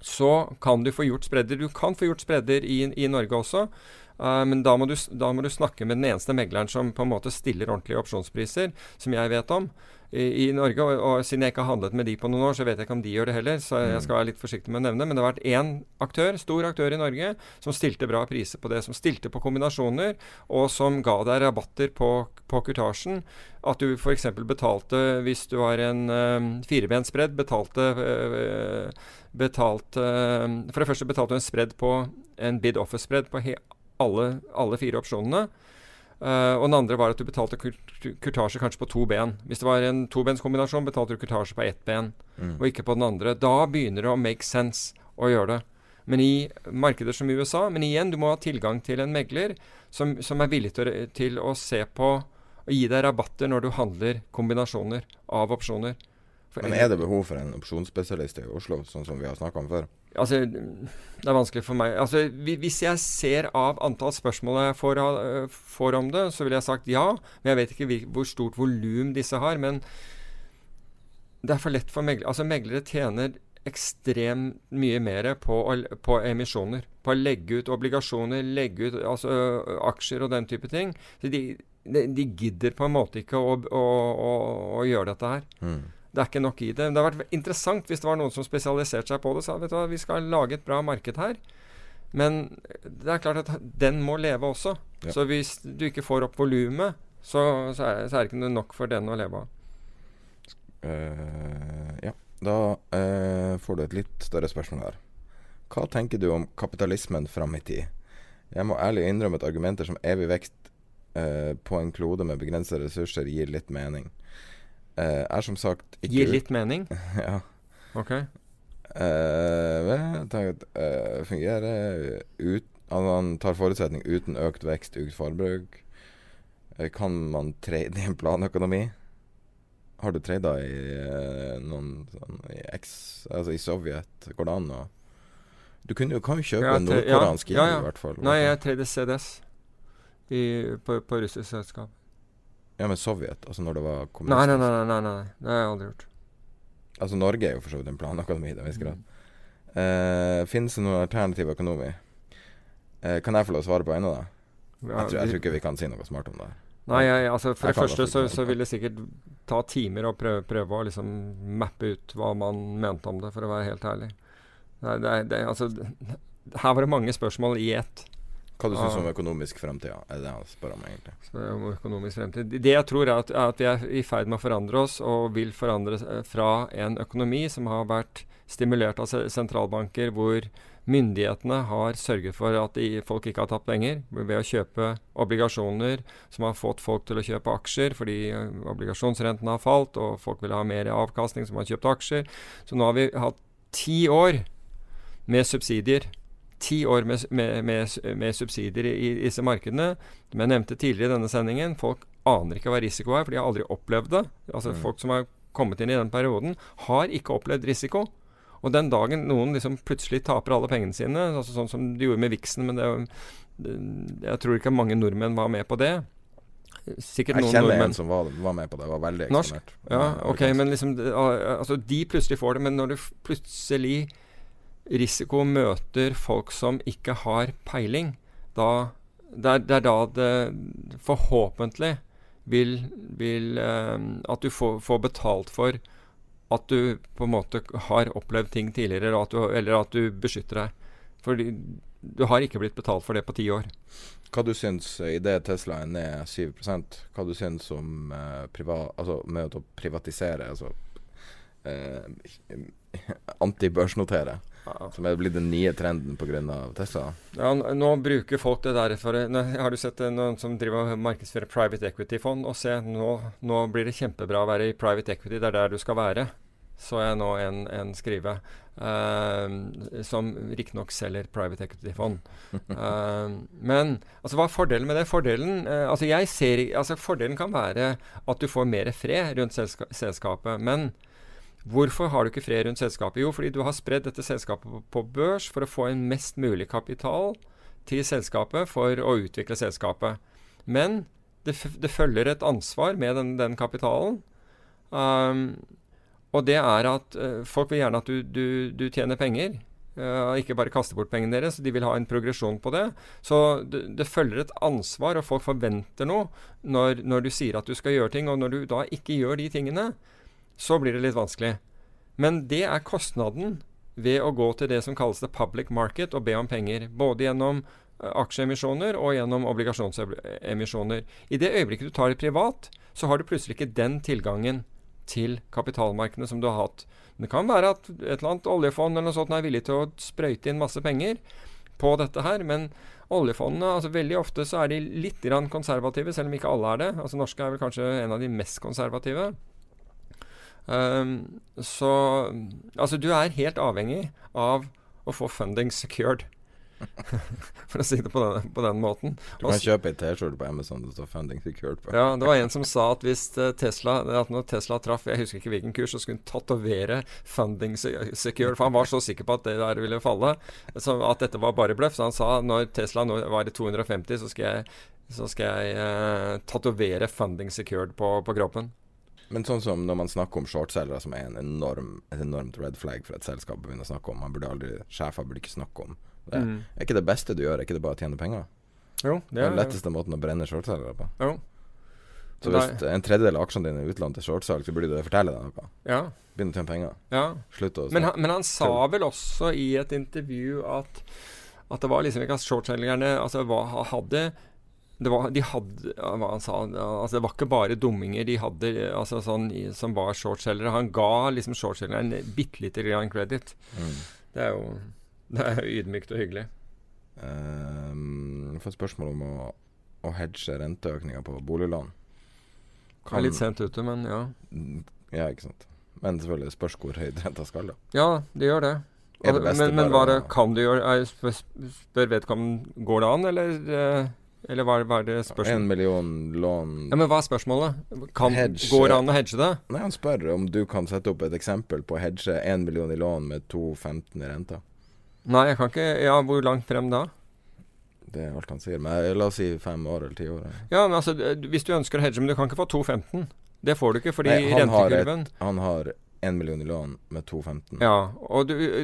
så kan du få gjort spredder. Du kan få gjort spredder i, i Norge også. uh, men da må, du, da må du snakke med den eneste megleren som på en måte stiller ordentlige opsjonspriser, som jeg vet om i, i Norge. Og, og siden jeg ikke har handlet med de på noen år, så vet jeg ikke om de gjør det heller. Så jeg skal være litt forsiktig med å nevne. Men det har vært én aktør, stor aktør i Norge, som stilte bra priser på det. Som stilte på kombinasjoner, og som ga deg rabatter på, på kurtasjen. At du f.eks. betalte, hvis du var en um, firebensbredd, betalte øh, betalte For det første betalte du en spredd på en bid office-spredd på alle, alle fire opsjonene. Eh, og den andre var at du betalte kur kurtasje kanskje på to ben. Hvis det var en tobenskombinasjon, betalte du kurtasje på ett ben, Mm. og ikke på den andre. Da begynner det å make sense å gjøre det. Men i markeder som USA Men igjen, du må ha tilgang til en megler som, som er villig til, til å se på og gi deg rabatter når du handler kombinasjoner av opsjoner. For Men er det behov for en opsjonsspesialist i Oslo, sånn som vi har snakka om før? Altså, det er vanskelig for meg Altså, Hvis jeg ser av antall spørsmål jeg får, får om det, så ville jeg sagt ja. Men jeg vet ikke hvor stort volum disse har. Men det er for lett for meglere. Altså, meglere tjener ekstremt mye mer på, på emisjoner. På å legge ut obligasjoner, legge ut altså, aksjer og den type ting. Så de, de, de gidder på en måte ikke å, å, å, å gjøre dette her. Mm. Det er ikke nok i det. Det hadde vært interessant hvis det var noen som spesialiserte seg på det. Sa vet du hva, vi skal lage et bra marked her. Men det er klart at den må leve også. Ja. Så hvis du ikke får opp volumet, så, så, er, så er det ikke nok for den å leve av. Uh, ja. Da uh, får du et litt større spørsmål her. Hva tenker du om kapitalismen fram i tid? Jeg må ærlig innrømme at argumenter som evig vekst uh, på en klode med begrensede ressurser gir litt mening. Eh, er som sagt ikke Gir litt mening. ja. Ok. Uh, jeg tenker eh, fungerer ut Altså han tar forutsetning uten økt vekst, økt forbruk. Kan man trade i en planøkonomi? Har du trada i noen sånn i X, altså i Sovjet? Går det an å Du kunne kan jo kjøpe en nordkoreansk ja, ja, ja. i hvert fall. Nei, jeg trader CDS i, på, på russisk selskap. Ja, men Sovjet, altså når det var Nei, kommunistisk. nei, nei, nei, nei, nei. Det har jeg aldri gjort. Altså Norge er jo for så vidt en planøkonomi til en viss grad. Mm. Uh, Finnes det noen alternativ økonomi? Uh, kan jeg få lov å svare på en av det? Ja, Jeg tror, jeg tror ikke vi kan si noe smart om det. Nei, jeg, altså for Jeg det første så, så vil det sikkert ta timer å prøve, prøve å liksom mappe ut hva man mente om det, for å være helt ærlig. Nei, det det altså, her var det mange spørsmål i ett. Hva du syns Ah. om økonomisk fremtid? Er det han spør om, egentlig? Om økonomisk fremtid. Det jeg tror er at, er at vi er i ferd med å forandre oss, og vil forandre fra en økonomi som har vært stimulert av sentralbanker, hvor myndighetene har sørget for at de, folk ikke har tapt penger ved å kjøpe obligasjoner som har fått folk til å kjøpe aksjer fordi eh, obligasjonsrentene har falt, og folk vil ha mer avkastning som har kjøpt aksjer. Så nå har vi hatt ti år med subsidier. Ti år med, med, med, med subsidier i, i disse markedene. Som jeg nevnte tidligere i denne sendingen, folk aner ikke hva risiko er, for de har aldri opplevd det. Altså Mm. Folk som har kommet inn i den perioden, har ikke opplevd risiko. Og den dagen noen liksom plutselig taper alle pengene sine, altså sånn som de gjorde med Vixen men det, Jeg tror ikke mange nordmenn var med på det. Sikkert Jeg kjenner nordmenn en som var, var med på det. Var veldig Norsk? eksponert. Ja, ok, men liksom Altså, de plutselig får det, men når du plutselig risiko møter folk som ikke har peiling, da Det er, det er da det forhåpentlig vil, vil eh, At du får, får betalt for at du på en måte har opplevd ting tidligere, at du, eller at du beskytter deg. Fordi du har ikke blitt betalt for det på ti år. Hva du syns i det Tesla er ned 7 Hva du syns om eh, priva, altså med å privatisere, altså eh, antibørsnotere, som er blitt den nye trenden pga. Tesla? Ja, nå bruker folk det der for nå, Har du sett noen som driver og markedsfører private equity-fond? Og se, nå, nå blir det kjempebra å være i private equity. Det er der du skal være. Så jeg nå en, en skrive. uh, som riktignok selger private equity-fond. uh, men altså, hva er fordelen med det? Fordelen, uh, altså, ser, altså, fordelen kan være at du får mer fred rundt selska selskapet. Men Hvorfor har du ikke fred rundt selskapet? Jo, fordi du har spredd dette selskapet på, børs for å få en mest mulig kapital til selskapet for å utvikle selskapet. Men det, det følger et ansvar med den, den kapitalen. Um, og det er at uh, folk vil gjerne at du, du, du tjener penger. Uh, ikke bare kaster bort pengene deres. De vil ha en progresjon på det. Så det, det følger et ansvar, og folk forventer noe når, når du sier at du skal gjøre ting. Og når du da ikke gjør de tingene, så blir det litt vanskelig. Men det er kostnaden ved å gå til det som kalles the public market og be om penger. Både gjennom eh, aksjeemisjoner og gjennom obligasjonsemisjoner. I det øyeblikket du tar det privat, så har du plutselig ikke den tilgangen til kapitalmarkedene som du har hatt. Det kan være at et eller annet oljefond eller noe sånt er villig til å sprøyte inn masse penger på dette her, men oljefondene altså Veldig ofte så er de litt konservative, selv om ikke alle er det. Altså Norske er vel kanskje en av de mest konservative. Um, så Altså, du er helt avhengig av å få funding secured. For å si det på den, på den måten. Du kan kjøpe ei T-skjorte på Amazon det står 'funding secured' på. Ja, det var en som sa at hvis eh, Tesla At når Tesla traff Jeg husker ikke hvilken kurs, så skulle hun tatovere 'funding secured'. For han var så sikker på at det der ville falle. At dette var bare bløff. Så han sa når Tesla nå var i 250, så skal jeg, så skal jeg eh, tatovere 'funding secured' på, på kroppen. Men sånn som når man snakker om shortselgere, som er en enorm, et enormt red flag for et selskap å begynne å snakke om. Man burde aldri, Sjefer burde ikke snakke om det. Mm. Er ikke det beste du gjør, er ikke det bare å tjene penger? Jo, Det er den letteste måten å brenne shortselgere på. Jo. Så hvis hvis en tredjedel av aksjene dine er utlånt til shortsalg, så burde du fortelle deg noe. Ja. Begynne å tjene penger. ja. Slutt å Men han, men han sa vel også i et intervju at, at det var liksom ikke at shortselgerne altså, hadde det var, de hadde sa, altså, Det var ikke bare dumminger de hadde altså, sånn, som var shortselgere. Han ga liksom shortselgeren bitte lite grann credit. Mm. Det er jo det er ydmykt og hyggelig. Um, jeg får spørsmål om å, å hedge renteøkninger på boliglån. Kan, er litt sent ute, men ja. Mm, Ja, ikke sant. Men selvfølgelig spørs hvor høyt renta skal, da. Ja, det gjør det. Det men men hva det, kan du gjøre? Spør, vedkommende Går det an, eller, eh, eller hva, er- det spørsmålet? En million lån Ja, men hva er spørsmålet? Kan, Hedge. går det an å hedge det? Nei, han spør om du kan sette opp et eksempel på å hedge én million i lån med 2,15 i renta. Nei, jeg kan ikke Ja, hvor langt frem da? Det er alt han sier. Men la oss si fem år eller ti år. ja. Men altså, eh, Hvis du ønsker å hedge, men du kan ikke få 2,15. Det får du ikke, fordi Nei, han har et, Han har én million i lån med 2,15. ja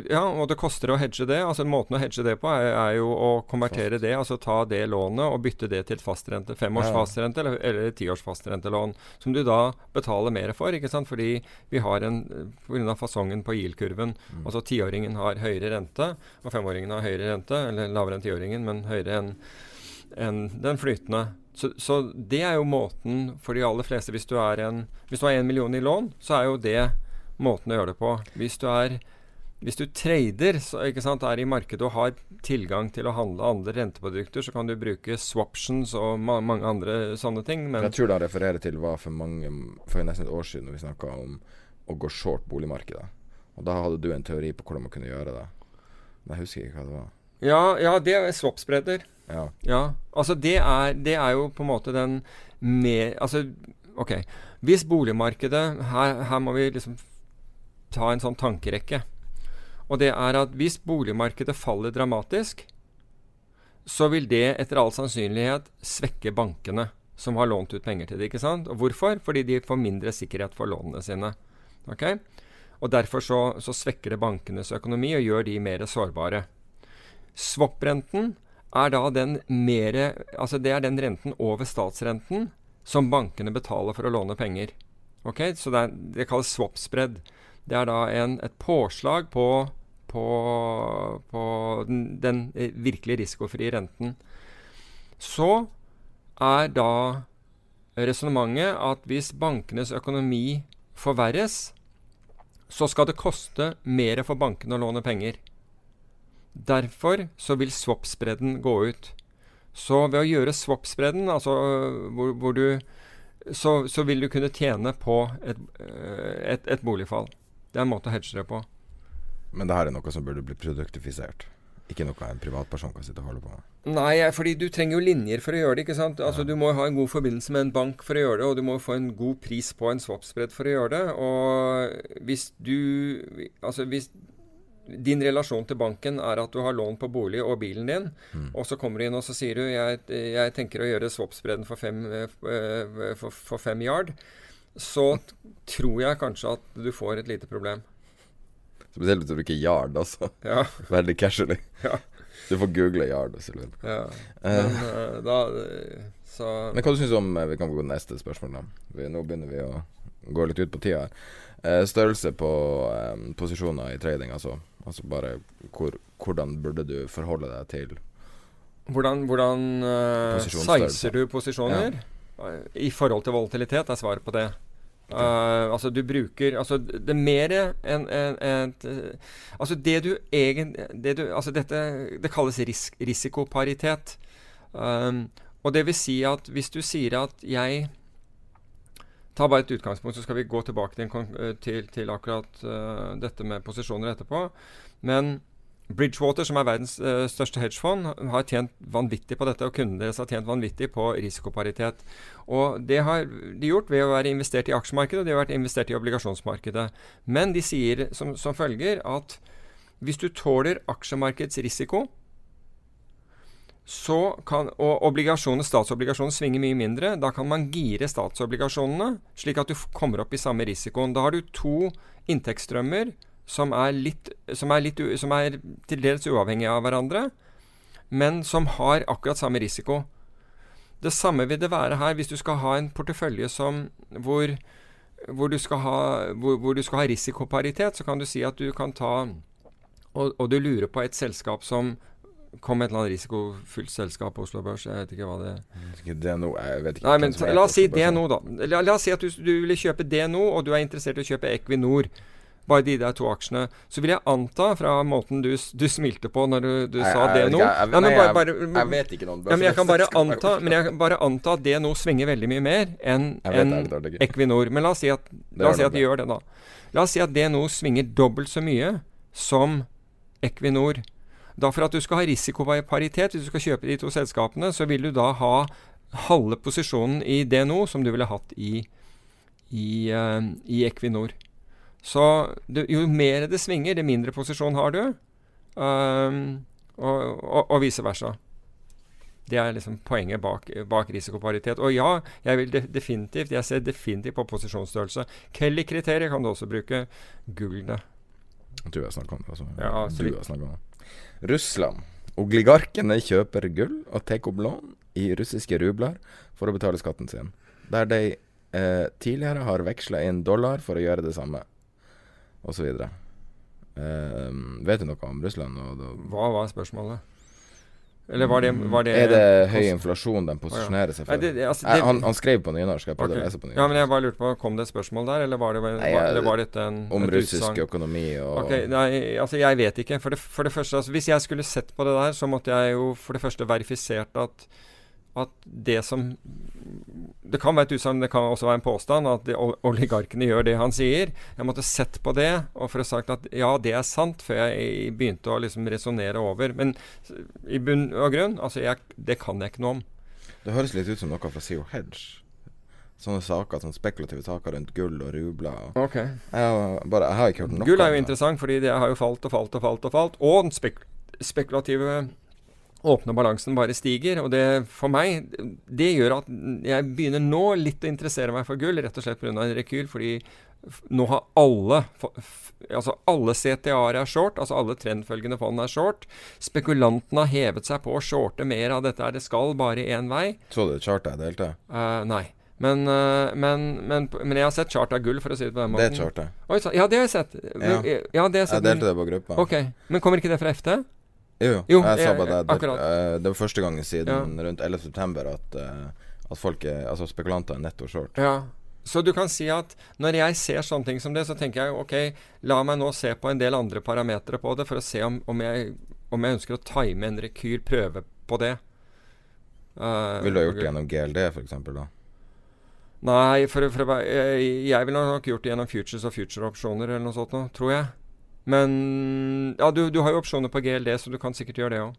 ja, og det koster å hedge det. altså Måten å hedge det på er, er jo å konvertere det, altså ta det lånet og bytte det til fastrente. Femårs Ja. fastrente eller, eller tiårs fastrentelån. Som du da betaler mer for, ikke sant? fordi vi har en Pga. fasongen på GIL-kurven. Mm. Altså tiåringen har høyere rente, og femåringen har høyere rente. Eller lavere enn tiåringen, men høyere enn en den flytende. Så, så det er jo måten for de aller fleste. Hvis du er en Hvis du har én million i lån, så er jo det måten å gjøre det på. Hvis du er hvis du trader, så, sant, er i markedet og har tilgang til å handle andre renteprodukter, så kan du bruke swaptions og ma mange andre sånne ting. Men Jeg tror det han refererer til var for mange For nesten et år siden når vi snakka om å gå short boligmarkedet. Og da hadde du en teori på hvordan man kunne gjøre det. Men jeg husker ikke hva det var. ja, ja, det er swap-spredder. Ja. Ja, altså det er, det er jo på en måte den med Altså, OK. Hvis boligmarkedet Her, her må vi liksom ta en sånn tankerekke. Og det er at hvis boligmarkedet faller dramatisk, så vil det etter all sannsynlighet svekke bankene som har lånt ut penger til det. ikke sant? Og hvorfor? Fordi de får mindre sikkerhet for lånene sine. Ok? Og Derfor så, så svekker det bankenes økonomi og gjør de mer sårbare. Swap-renten er da den mere Altså det er den renten over statsrenten som bankene betaler for å låne penger. Ok, Så det, er, det kalles swap-spread. Det er da en, et påslag på, på, på den, den eh, virkelig risikofrie renten. Så er da resonnementet at hvis bankenes økonomi forverres, så skal det koste mer for bankene å låne penger. Derfor så vil swap-spredden gå ut. Så ved å gjøre swap-spredden, altså hvor, hvor du så, så vil du kunne tjene på et, øh, et, et boligfall. Det er en måte å hedge det på. Men det her er noe som burde bli produktifisert. Ikke noe en privatperson kan sitte og holde på med. Nei, fordi du trenger jo linjer for å gjøre det. ikke sant? Altså Du må ha en god forbindelse med en bank for å gjøre det, og du må få en god pris på en swap-spread for å gjøre det. Og hvis du Altså hvis din relasjon til banken er at du har lån på bolig og bilen din, og så kommer du inn og så sier du jeg, jeg tenker å gjøre swap-spreaden for, fem, eh, for, for fem yard, så tror jeg kanskje at du får et lite problem. Spesielt hvis du bruker yard, altså. Ja. Veldig casually. Ja. Du får google yard. ja. Eh, Men uh, da Så Men hva du syns om eh, Vi kan gå til neste spørsmål, da. Vi, nå begynner vi å gå litt ut på tida. Eh, størrelse på um, posisjoner i trading, altså. Altså bare hvor, hvordan burde du forholde deg til Hvordan, hvordan uh, sizer du posisjoner? Eh, I forhold til volatilitet er svaret på det. Uh, altså du bruker Altså det er mer enn en, eh, Altså det du egentlig det du, Altså dette Det kalles risk, risikoparitet. Um, og det vil si at hvis du sier at jeg Ta bare et utgangspunkt, så skal vi gå tilbake til, en eh, til, til akkurat uh, dette med posisjoner etterpå. Men Bridgewater, som er verdens eh, største hedgefond, har tjent vanvittig på dette, og kundene deres har tjent vanvittig på risikoparitet. Og det har de gjort ved å være investert i aksjemarkedet, og de har vært investert i obligasjonsmarkedet. Men de sier som, som følger at hvis du tåler aksjemarkedets risiko, så kan, og obligasjoner, statsobligasjoner svinger mye mindre. Da kan man gire statsobligasjonene, slik at du kommer opp i samme risikoen. Da har du to inntektsstrømmer som er, litt, som, er litt, som er til dels uavhengige av hverandre, men som har akkurat samme risiko. Det samme vil det være her hvis du skal ha en portefølje som, hvor, hvor, du ha, hvor, hvor du skal ha risikoparitet. Så kan du si at du kan ta og, og du lurer på et selskap som kom et eller annet risikofylt selskap på Oslo Børs. Jeg vet ikke hva det det jeg vet ikke Nei, men ta, la oss si. DNO, da. La, la oss si at du, du ville kjøpe DNO, og du er interessert i å kjøpe Equinor. Bare de der to aksjene, så vil jeg anta, fra måten du, du smilte på når du, du Nei, sa jeg det nå jeg- nei, bare, jeg- bare, Jeg vet ikke noe om ja, jeg kan bare anta Men jeg kan bare anta at det nå svinger veldig mye mer enn Jeg ikke. Equinor. Men la oss si at, la oss si at det gjør det, da. La oss si at det nå svinger dobbelt så mye som Equinor. Da For at du skal ha risikoparitet, hvis du skal kjøpe de to selskapene, så vil du da ha halve posisjonen i DNO som du ville hatt i, i, uh, i Equinor. Så du, jo mer det svinger, det mindre posisjon har du. Um, og, og, og vice versa. Det er liksom poenget bak, bak risikoparitet. Og ja, jeg vil de, definitivt Jeg ser definitivt på posisjonsstørrelse. Kelly-kriteriet kan du også bruke. Gullet. det. Du har snakket om det. Altså. Ja, du har snakket om det. Russland. Oligarkene kjøper gull og tar opp lån i russiske rubler for å betale skatten sin. Der de eh, tidligere har veksla inn dollar for å gjøre det samme, osv. Uh, vet du noe om Russland? Hva var spørsmålet? Eller var det, var det er det høy inflasjon de posisjonerer seg for? Nei, det, altså, det, han, han skrev på nynorsk. Jeg prøvde okay. å lese på nynorsk. Ja, men jeg bare lurte på Kom det et spørsmål der, eller var det, var, Nei, jeg- eller var dette en om russisk utsang? økonomi og okay, nei, altså jeg vet ikke. For det, for det første, altså, Hvis jeg skulle sett på det der, så måtte jeg jo for det første verifisert at, at det som Det kan være et utsagn, det kan også være en påstand, at oligarkene gjør det han sier. Jeg måtte sett på det og for å sagt at ja, det er sant, før jeg begynte å liksom resonnere over. Men i bunn og grunn, altså jeg, det kan jeg ikke noe om. Det høres litt ut som noe fra CO Hedge. Sånne saker, sånne spekulative saker rundt gull og rubler. Og Ok. jeg, har bare, jeg har ikke hørt noe Gull er jo interessant, fordi det har jo falt og falt og falt. Og falt Og den spek spekulative åpne balansen bare stiger. Og det for meg Det gjør at jeg begynner nå litt å interessere meg for gull, rett og slett pga. en rekyl. Fordi nå har alle Altså alle CTA-er er short, altså alle trendfølgende fond er short. Spekulantene har hevet seg på å shorte mer av dette. Det skal bare én vei. Så du chartet jeg delte? Uh, nei. Men, eh, men, men, men jeg har sett chart av gull, for å si det på den Det måten. chartet. Oi, så, ja, det har jeg sett. Ja, ja. det har jeg sett. Jeg delte det på gruppa. Ok, Men kommer ikke det fra FT? Jo, jo. Jeg sa bare det. Det, eh, det var første gangen siden Ja. rundt 11. september at, eh, at folk er, altså spekulanter er netto short. Ja. Så du kan si at når jeg ser sånne ting som det, så tenker jeg ok, la meg nå se på en del andre parametere på det, for å se om, om, jeg, om jeg ønsker å time en rekyl, prøve på det. Uh, Ville du ha gjort det gjennom GLD, f.eks.? da? Nei, for, for, jeg, jeg ville nok gjort det gjennom futures og future-opsjoner eller noe sånt noe, tror jeg. Men Ja, du, du har jo opsjoner på GLD, så du kan sikkert gjøre det òg.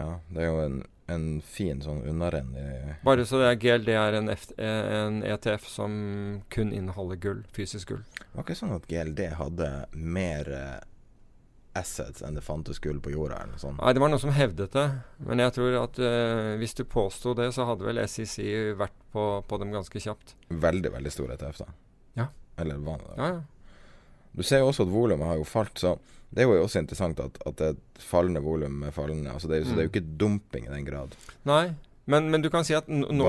Ja, det er jo en, en fin sånn underrenn Bare så det er GLD er en, F, en ETF som kun inneholder gull, fysisk gull. Det var ikke sånn at GLD hadde mer eh, assets enn det fantes gull på jorda, eller noe sånt. Nei, det var noen som hevdet det. Men jeg tror at uh, hvis du påsto det, så hadde vel SEC vært på, på dem ganske kjapt. Veldig, veldig stor ETF, da. Ja. Eller det Ja, ja. Du ser jo også at volumet har jo falt, så det er jo også interessant at, at det er et fallende volum med fallende altså det, er mm. Så det er jo Mm. ikke dumping i den grad. Nei, men, men du kan si at nå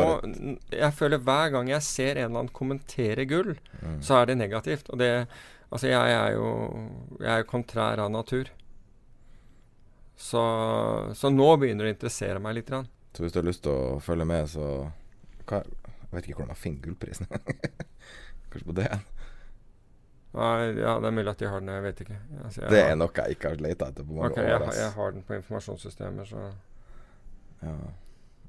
Jeg føler hver gang jeg ser en eller annen kommentere gull, Mm. så er det negativt. Og det Altså, jeg er jo Jeg er jo kontrær av natur. Så, så nå begynner det å interessere meg litt. Rann. Så hvis du har lyst til å følge med, så hva, Jeg vet ikke hvordan man finner gullprisen. Kanskje på det? Nei, ja, det er mulig at de har den, jeg vet ikke. Altså, jeg Det er noe jeg ikke har leta etter på mange Ok, år. jeg, jeg har den på informasjonssystemer, så Ja.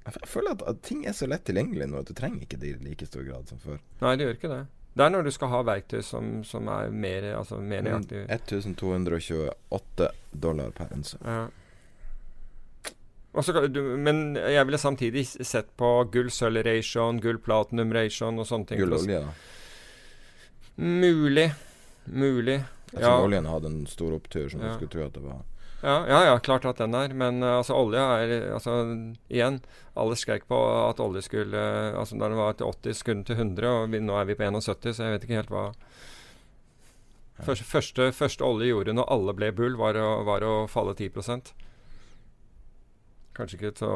Jeg føler at, at ting er så lett tilgjengelig nå at du trenger ikke det i like stor grad som før. Nei, det gjør ikke det. Det er når du skal ha verktøy som, som er mer, altså, mer nøyaktig. 1228 dollar per unse. Ja. Også, du, men jeg ville samtidig sett på gull-sølv-ration, gull-platinum-ration og sånne ting. Gull for og å s- olje, da. Mulig. Mulig. Jeg Ja. tror oljen hadde en stor opptur som Ja. du skulle tro at det var. Ja, ja, ja, klart at den er. Men uh, altså, olje er altså, Igjen, alle skrek på at olje skulle uh, Altså, da den var til 80, skulle den til 100, og vi, nå er vi på 71, så jeg vet ikke helt hva Første, første, første olje gjorde når alle ble bull, var å, var å falle 10 Kanskje ikke så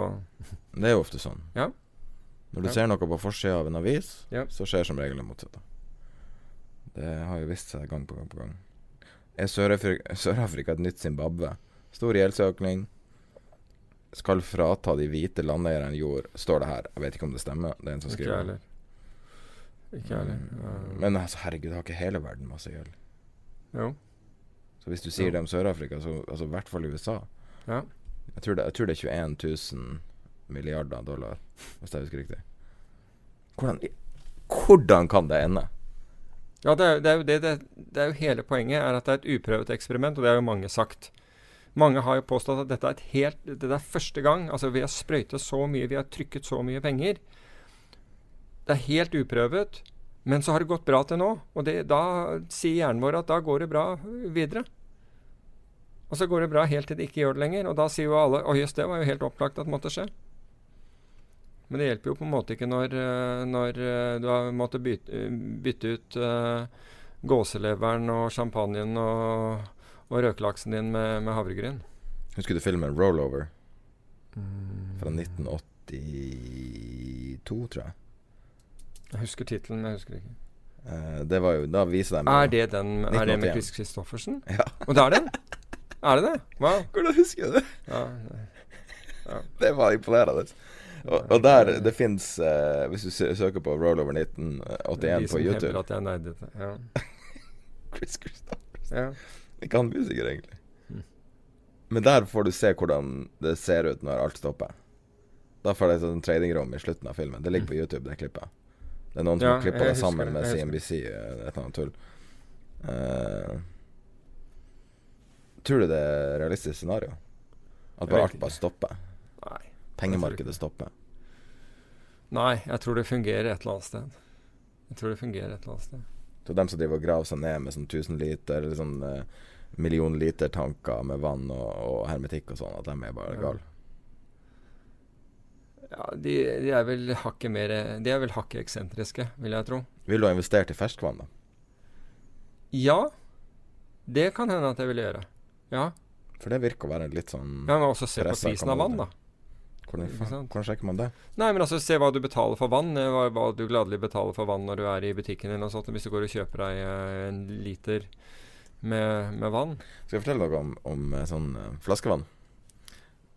Det er jo ofte sånn. Ja. Når du Ja. ser noe på forsida av en avis, Ja. så skjer som regel det motsatte. Det har jo vist seg gang på gang på gang. Er Sør-Afrika Sør-Afrika et nytt Zimbabwe? Stor gjeldsøkning. Skal frata de hvite landeierne jord, står det her. Jeg vet ikke om det stemmer. Det er en som Ikke skriver. heller. Ikke heller. Uh, Men altså, herregud, har ikke hele verden masse gjeld? Jo. Så hvis du sier det om Sør-Afrika, så altså i hvert fall USA Ja. jeg tror, det, jeg tror det er 21 000 milliarder dollar, hvis jeg husker riktig. Hvordan, hvordan kan det ende? Ja, det er, det, er jo det, det, det er jo hele poenget, er at det er et uprøvet eksperiment, og det har jo mange sagt. Mange har jo påstått at dette er helt dette er første gang. Altså, vi har sprøytet så mye, vi har trykket så mye penger. Det er helt uprøvet, men så har det gått bra til nå. Og det, da sier hjernen vår at da går det bra videre. Og så går det bra helt til det ikke gjør det lenger. Og da sier jo alle Å jøss, det var jo helt opplagt at det måtte skje. Men det hjelper jo på en måte ikke når, eh, når eh, du har måttet bytte, bytte ut uh, gåseleveren og champagnen og, og røkelaksen din med, med havregryn. Husker du filmen 'Rollover' Mm. fra 1982, tror jeg? Jeg husker tittelen, men jeg husker ikke. Uh, det var jo Da viser de Er det den Er det med Chris Christoffersen? Ja. Og det er det? Er det det? Wow. Hvordan husker du det? Ja, Det var imponerende. Og, og der Det fins uh, Hvis du søker på 'Rollover 1981' de på som YouTube hevder at jeg nerdete. Ja. Chris Christopher. ja. Ikke han musiker, egentlig. Mm. Men der får du se hvordan det ser ut når alt stopper. Da får det et sånn tradingrom i slutten av filmen. Det ligger på YouTube, det klippet. Det er noen som Ja, har klippa det sammen det, med CNBC, eh, et eller annet tull. Uh, tror du det er realistisk scenario? At bare alt bare stopper? Pengemarkedet stopper? Nei, jeg tror det fungerer et eller annet sted. Jeg tror det fungerer et eller annet sted. Så dem som driver og graver seg ned med sånn 1000 liter eller sånn eh, million liter tanker med vann og, og hermetikk og sånn, at dem er bare Ja. gale? Ja, de, de er vel hakket mer De er vel hakket eksentriske, vil jeg tro. Vil du ha investert i ferskvann, da? Ja, det kan hende at jeg vil gjøre. Ja. For det virker å være litt sånn ja men også se på prisen av vann, da. Hvordan, hvordan sjekker man det? Nei, men altså, se hva du betaler for vann. eh, Hva, hva du gladelig betaler for vann når du er i butikken eller noe sånt. Hvis du går og kjøper deg eh, en liter med, med vann. Skal jeg fortelle noe om, om eh, sånn flaskevann?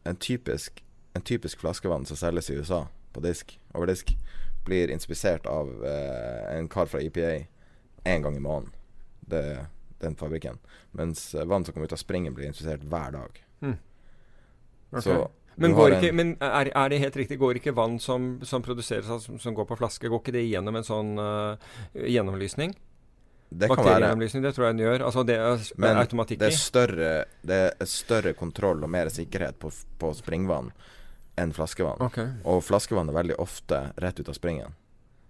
En typisk, en typisk flaskevann som selges i USA på disk, over disk, blir inspisert av eh, en kar fra EPA én gang i måneden. Det er den fabrikken. Mens vann som kommer ut av springen, blir inspisert hver dag. Ok. Så Men, går ikke, en- men er, er det helt riktig, går ikke vann som, som produseres, som, som går på flaske, går ikke det gjennom en sånn uh, gjennomlysning? det kan være det tror jeg den gjør. Altså det er Men automatikk det i. er, større, det er større kontroll og mer sikkerhet på, på springvann enn flaskevann. Okay. Og flaskevann er veldig ofte rett ut av springen.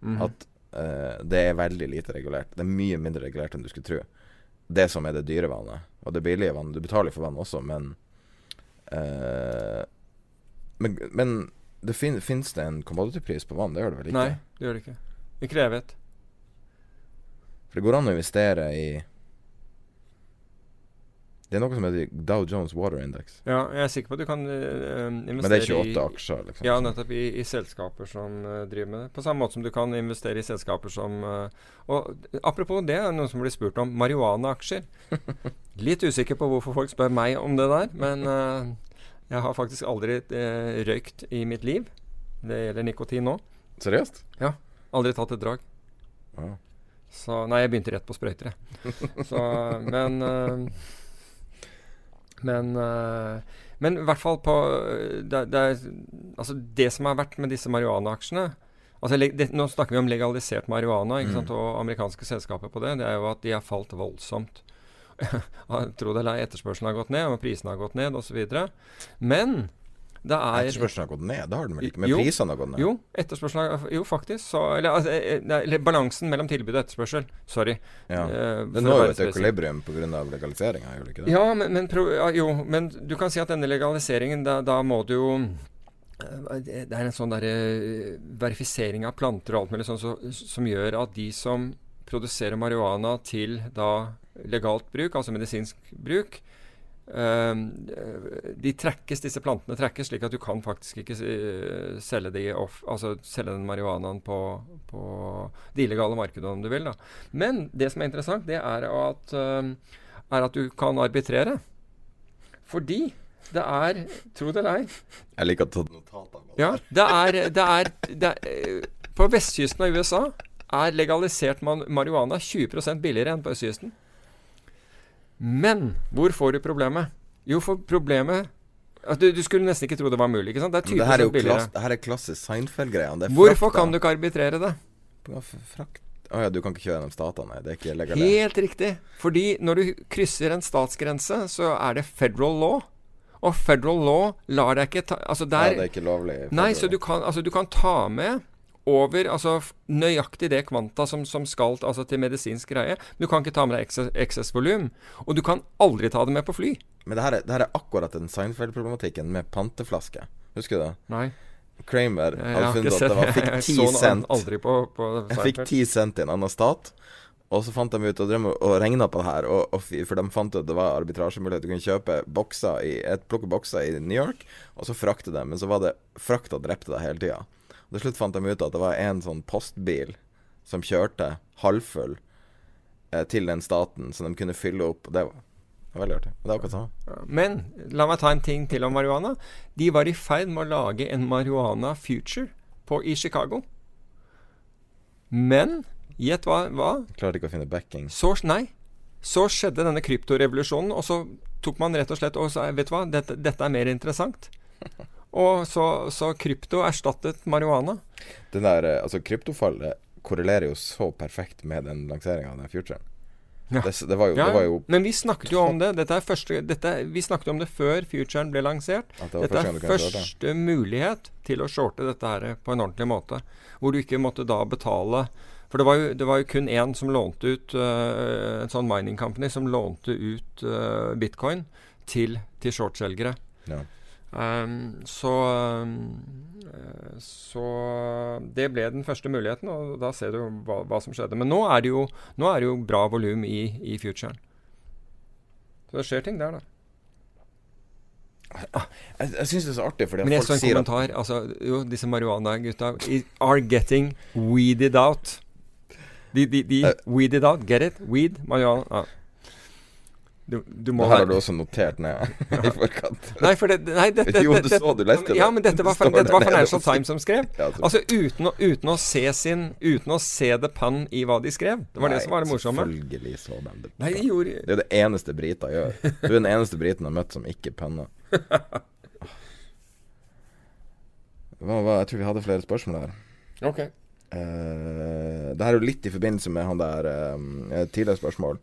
Mhm. At uh, det er veldig lite regulert. Det er mye mindre regulert enn du skulle tro. Det som er det dyre vannet. Og det billige vannet. Du betaler for vann også, men eh, Men, men det fin, finnes det en commodity-pris på vann? Det gjør det vel ikke? Nei, det gjør det ikke. Ikke det jeg vet. For det går an å investere i Det er noe som heter Dow Jones Water Index. Ja, jeg er sikker på at du kan uh, investere Men det er 28 i aksjer, liksom. Ja, nettopp i, i selskaper som uh, driver med det. På samme måte som du kan investere i selskaper som uh, Og apropos det, er noen som blir spurt om marihuanaaksjer. Litt usikker på hvorfor folk spør meg om det der, men eh, jeg har faktisk aldri eh, røykt i mitt liv. Det gjelder nikotin nå. Seriøst? Ja. Aldri tatt et drag. Ja. Så Nei, jeg begynte rett på sprøyter, jeg. Så, men eh, Men eh, Men i hvert fall på det, det, altså det som har vært med disse marihuanaaksjene altså det, Nå snakker vi om legalisert marihuana mm. sant, og amerikanske selskaper på det. Det er jo at de har falt voldsomt. Tro det eller ei, etterspørselen har gått ned, og prisene har gått ned osv. Men det er Etterspørselen har gått ned? Det har den vel ikke? Men prisene har gått ned? jo, etterspørselen har- Jo, faktisk. Så, eller, altså, eh, eller balansen mellom tilbud og etterspørsel. Sorry. Ja. Uh, Det for å når jo et økolibrium pga. legaliseringa, gjør det ikke det? Ja, men, men, pro, ja, jo, men du kan si at denne legaliseringen, da, da må du jo eh, Det det er en sånn der, eh, verifisering av planter og alt mulig sånn så, som gjør at de som produserer marihuana til da legalt bruk, altså medisinsk bruk, eh, de trekkes, disse plantene trekkes, slik at du kan faktisk ikke eh, selge, de off, altså selge den marihuanaen på, på det illegale markedet, om du vil. da. Men det som er interessant, det er at, eh, er at du kan arbitrere. Fordi det er, tro det eller ei Jeg liker å ta notater. ja, det er, det er, det er eh, På vestkysten av USA er legalisert marihuana 20% billigere enn på østkysten. Men hvor får du problemet? Jo, for problemet du, du skulle nesten ikke tro det var mulig. ikke sant? Det det her er jo klass, det her er klassisk Seinfeld-greia. Er Hvorfor kan du ikke arbitrere det? Å ja, du kan ikke kjøre gjennom statene, nei. Det er ikke legalt. Helt riktig. Fordi når du krysser en statsgrense, så er det federal law. Og federal law lar deg ikke ta Altså Ja, det er ikke lovlig. Nei, så du kan, altså, du kan ta med over altså, nøyaktig det kvanta som, som skal altså, til medisinsk greie. Men du kan ikke ta med deg ekses- eksessvolum. Og du kan aldri ta det med på fly. Men det her, er, det her er akkurat den Seinfeld-problematikken med panteflaske. Husker du det? Nei. Kramer Jeg, hadde funnet at det var, fikk ti cent. på, på Jeg fikk ti cent i en annen stat. Og så fant de ut og, og regna på det her, og, og, for de fant ut at det var arbitrasjemulighet. Du kunne kjøpe bokser i, et plukke bokser i New York, og så frakte dem. Men så var det frakta drepte deg hele tida. Til slutt fant de ut at det var en sånn postbil som kjørte halvfull eh, til den staten, så de kunne fylle opp. Det var, det var veldig artig. Det er akkurat samme. Men la meg ta en ting til om marihuana. De var i ferd med å lage en marihuana future på, i Chicago. Men gjett hva, hva? Klarte ikke å finne backing. Så, nei. Så skjedde denne kryptorevolusjonen, og så tok man rett og slett og sa Vet du hva, dette, dette er mer interessant. Og så, så krypto erstattet marihuana. Den der, eh, altså Kryptofallet korrelerer jo så perfekt med den lanseringa av den futuren. Ja. Det, det, var jo, Ja, det var jo men vi snakket jo om det. Dette er første, dette, vi snakket om det før futuren ble lansert. Det Dette er første mulighet til å shorte dette her på en ordentlig måte. Hvor du ikke måtte da betale For det var jo, det var jo kun én som lånte ut uh, En sånn mining company som lånte ut uh, bitcoin til, til shortselgere. Ja. Um, så um, Så det ble den første muligheten, og da ser du hva, hva som skjedde. Men nå er det jo, nå er det jo bra volum i, i futuren. Så det skjer ting der, da. Jeg, jeg syns det er så artig, fordi Men jeg så en sier kommentar. Altså, jo, disse marihuana-gutta are getting weeded out. De, de, de Eh. weeded out. Get it? Weed, marihuana. Ja. Du, du må Det her har du også notert ned i forkant. Nei, for det, nei, dette, Jo, du så, du leste det. Ja, men dette var, Det dette var Financial. Times som skrev. Altså uten å, uten å se sin Uten å se the pun i hva de skrev. Det var det som var det morsomme. Selvfølgelig så de det. Nei, de gjorde Det er det eneste briter gjør. Du er den eneste briten jeg har møtt som ikke penner. Hva, hva, jeg tror vi hadde flere spørsmål der. Ok. uh, det her er jo litt i forbindelse med han der uh, tidligere spørsmål.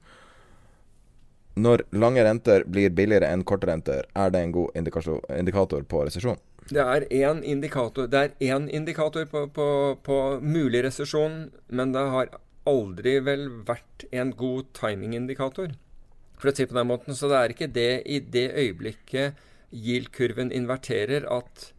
Når lange renter blir billigere enn korte renter, er det en god indikator, på resesjon? Det er én indikator, det er én indikator på, på, på mulig resesjon, men det har aldri vel vært en god timingindikator. For å si på den måten, Så det er ikke det i det øyeblikket yield-kurven inverterer at,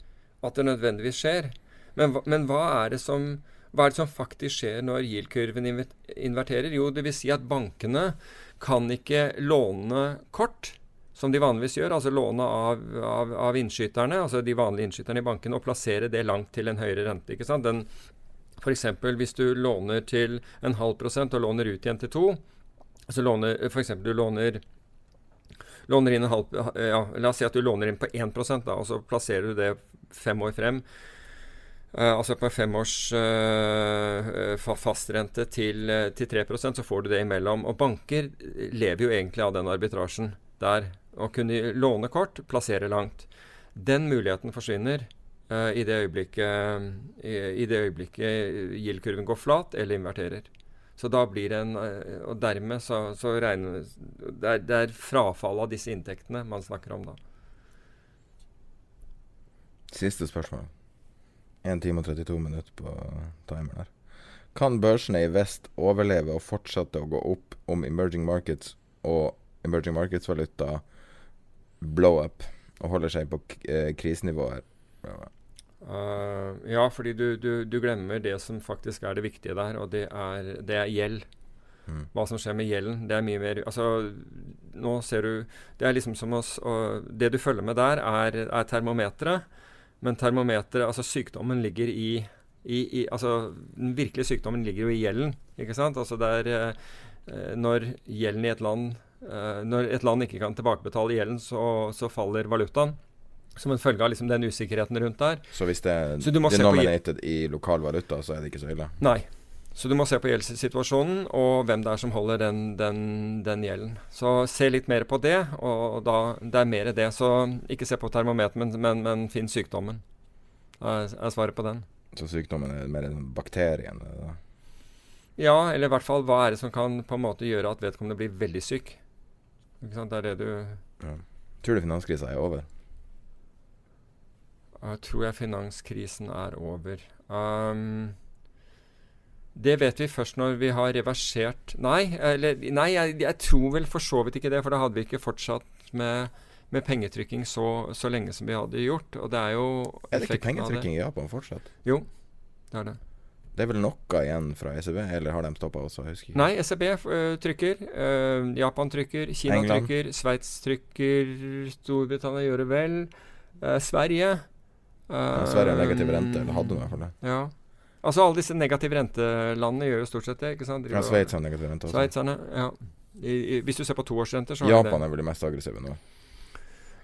at det nødvendigvis skjer. Men, men hva, er som, hva er det som faktisk skjer når yield-kurven inverterer? Jo, det vil si at bankene kan ikke låne kort som de vanligvis gjør, altså låne av, av, av innskyterne, altså de vanlige innskyterne i bankene, og plassere det langt til en høyere rente. ikke sant? Den, eksempel hvis du låner til en halv prosent og låner ut igjen til to, så låner eksempel du låner låner inn en halv, ja, La oss si at du låner inn på 1 da, og så plasserer du det fem år frem. Eh, altså på en femårs uh, fastrente til, eh, til 3% så får du det imellom. Og banker lever jo egentlig av den arbitrasjen der. Å kunne låne kort, plassere langt. Den muligheten forsvinner eh, i det øyeblikket, i, øyeblikket yield-kurven går flat eller inverterer. Så da blir det en eh, Og dermed så, så regner det er, det er frafall av disse inntektene man snakker om da. Siste spørsmål. 1 time og 32 minutter på timeren her. Kan børsene i vest overleve og fortsette å gå opp om emerging markets og emerging markets-valuta blow up og holder seg på eh, krisenivåer? Eh, ja, fordi du, du, du glemmer det som faktisk er det viktige der, og det er, det er gjeld. Mm. Hva som skjer med gjelden. Det er mye mer Altså, nå ser du Det er liksom som oss og Det du følger med der, er, er termometeret. Men termometeret Altså, sykdommen ligger i, i, i Altså, den virkelige sykdommen ligger jo i gjelden, ikke sant? Altså, det er eh, Når gjelden i et land eh, Når et land ikke kan tilbakebetale gjelden, så, så faller valutaen. Som en følge av liksom den usikkerheten rundt der. Så hvis det er denominated i lokal valuta, så er det ikke så ille? Nei. Så du må se på gjeldssituasjonen og hvem det er som holder den, den, den gjelden. Så se litt mer på det, og da, det er mer det. Så ikke se på termometeret, men, men, men finn sykdommen. Jeg, er svaret på den. Så sykdommen er mer enn bakterien? da? Ja, eller i hvert fall hva er det som kan på en måte gjøre at vedkommende blir veldig syk. Ikke sant? Det er det du ja. Tror du finanskrisa er over? Jeg tror jeg finanskrisen er over. Um, det vet vi først når vi har reversert Nei, eller, nei jeg, jeg, tror vel for så vidt ikke det. For da hadde vi ikke fortsatt med, med pengetrykking så, så, lenge som vi hadde gjort. Og det er jo Er det ikke pengetrykking i Japan fortsatt? Jo, det er det. Det er vel noe igjen fra ECB, eller har de stoppa også? jeg husker? Nei, ECB uh, trykker. Uh, Japan trykker. Kina England. trykker. Sveits trykker. Storbritannia gjør det vel. Uh, Sverige. Ja, Sverige har negativ rente, eller hadde i hvert fall det. Ja. Altså Alle disse negative rentelandene gjør jo stort sett det. ikke sant? ja, Sveits har negativ rente også. Sveitserne, ja. I, i, hvis du ser på toårsrenter, så Japan er vel de mest aggressive nå.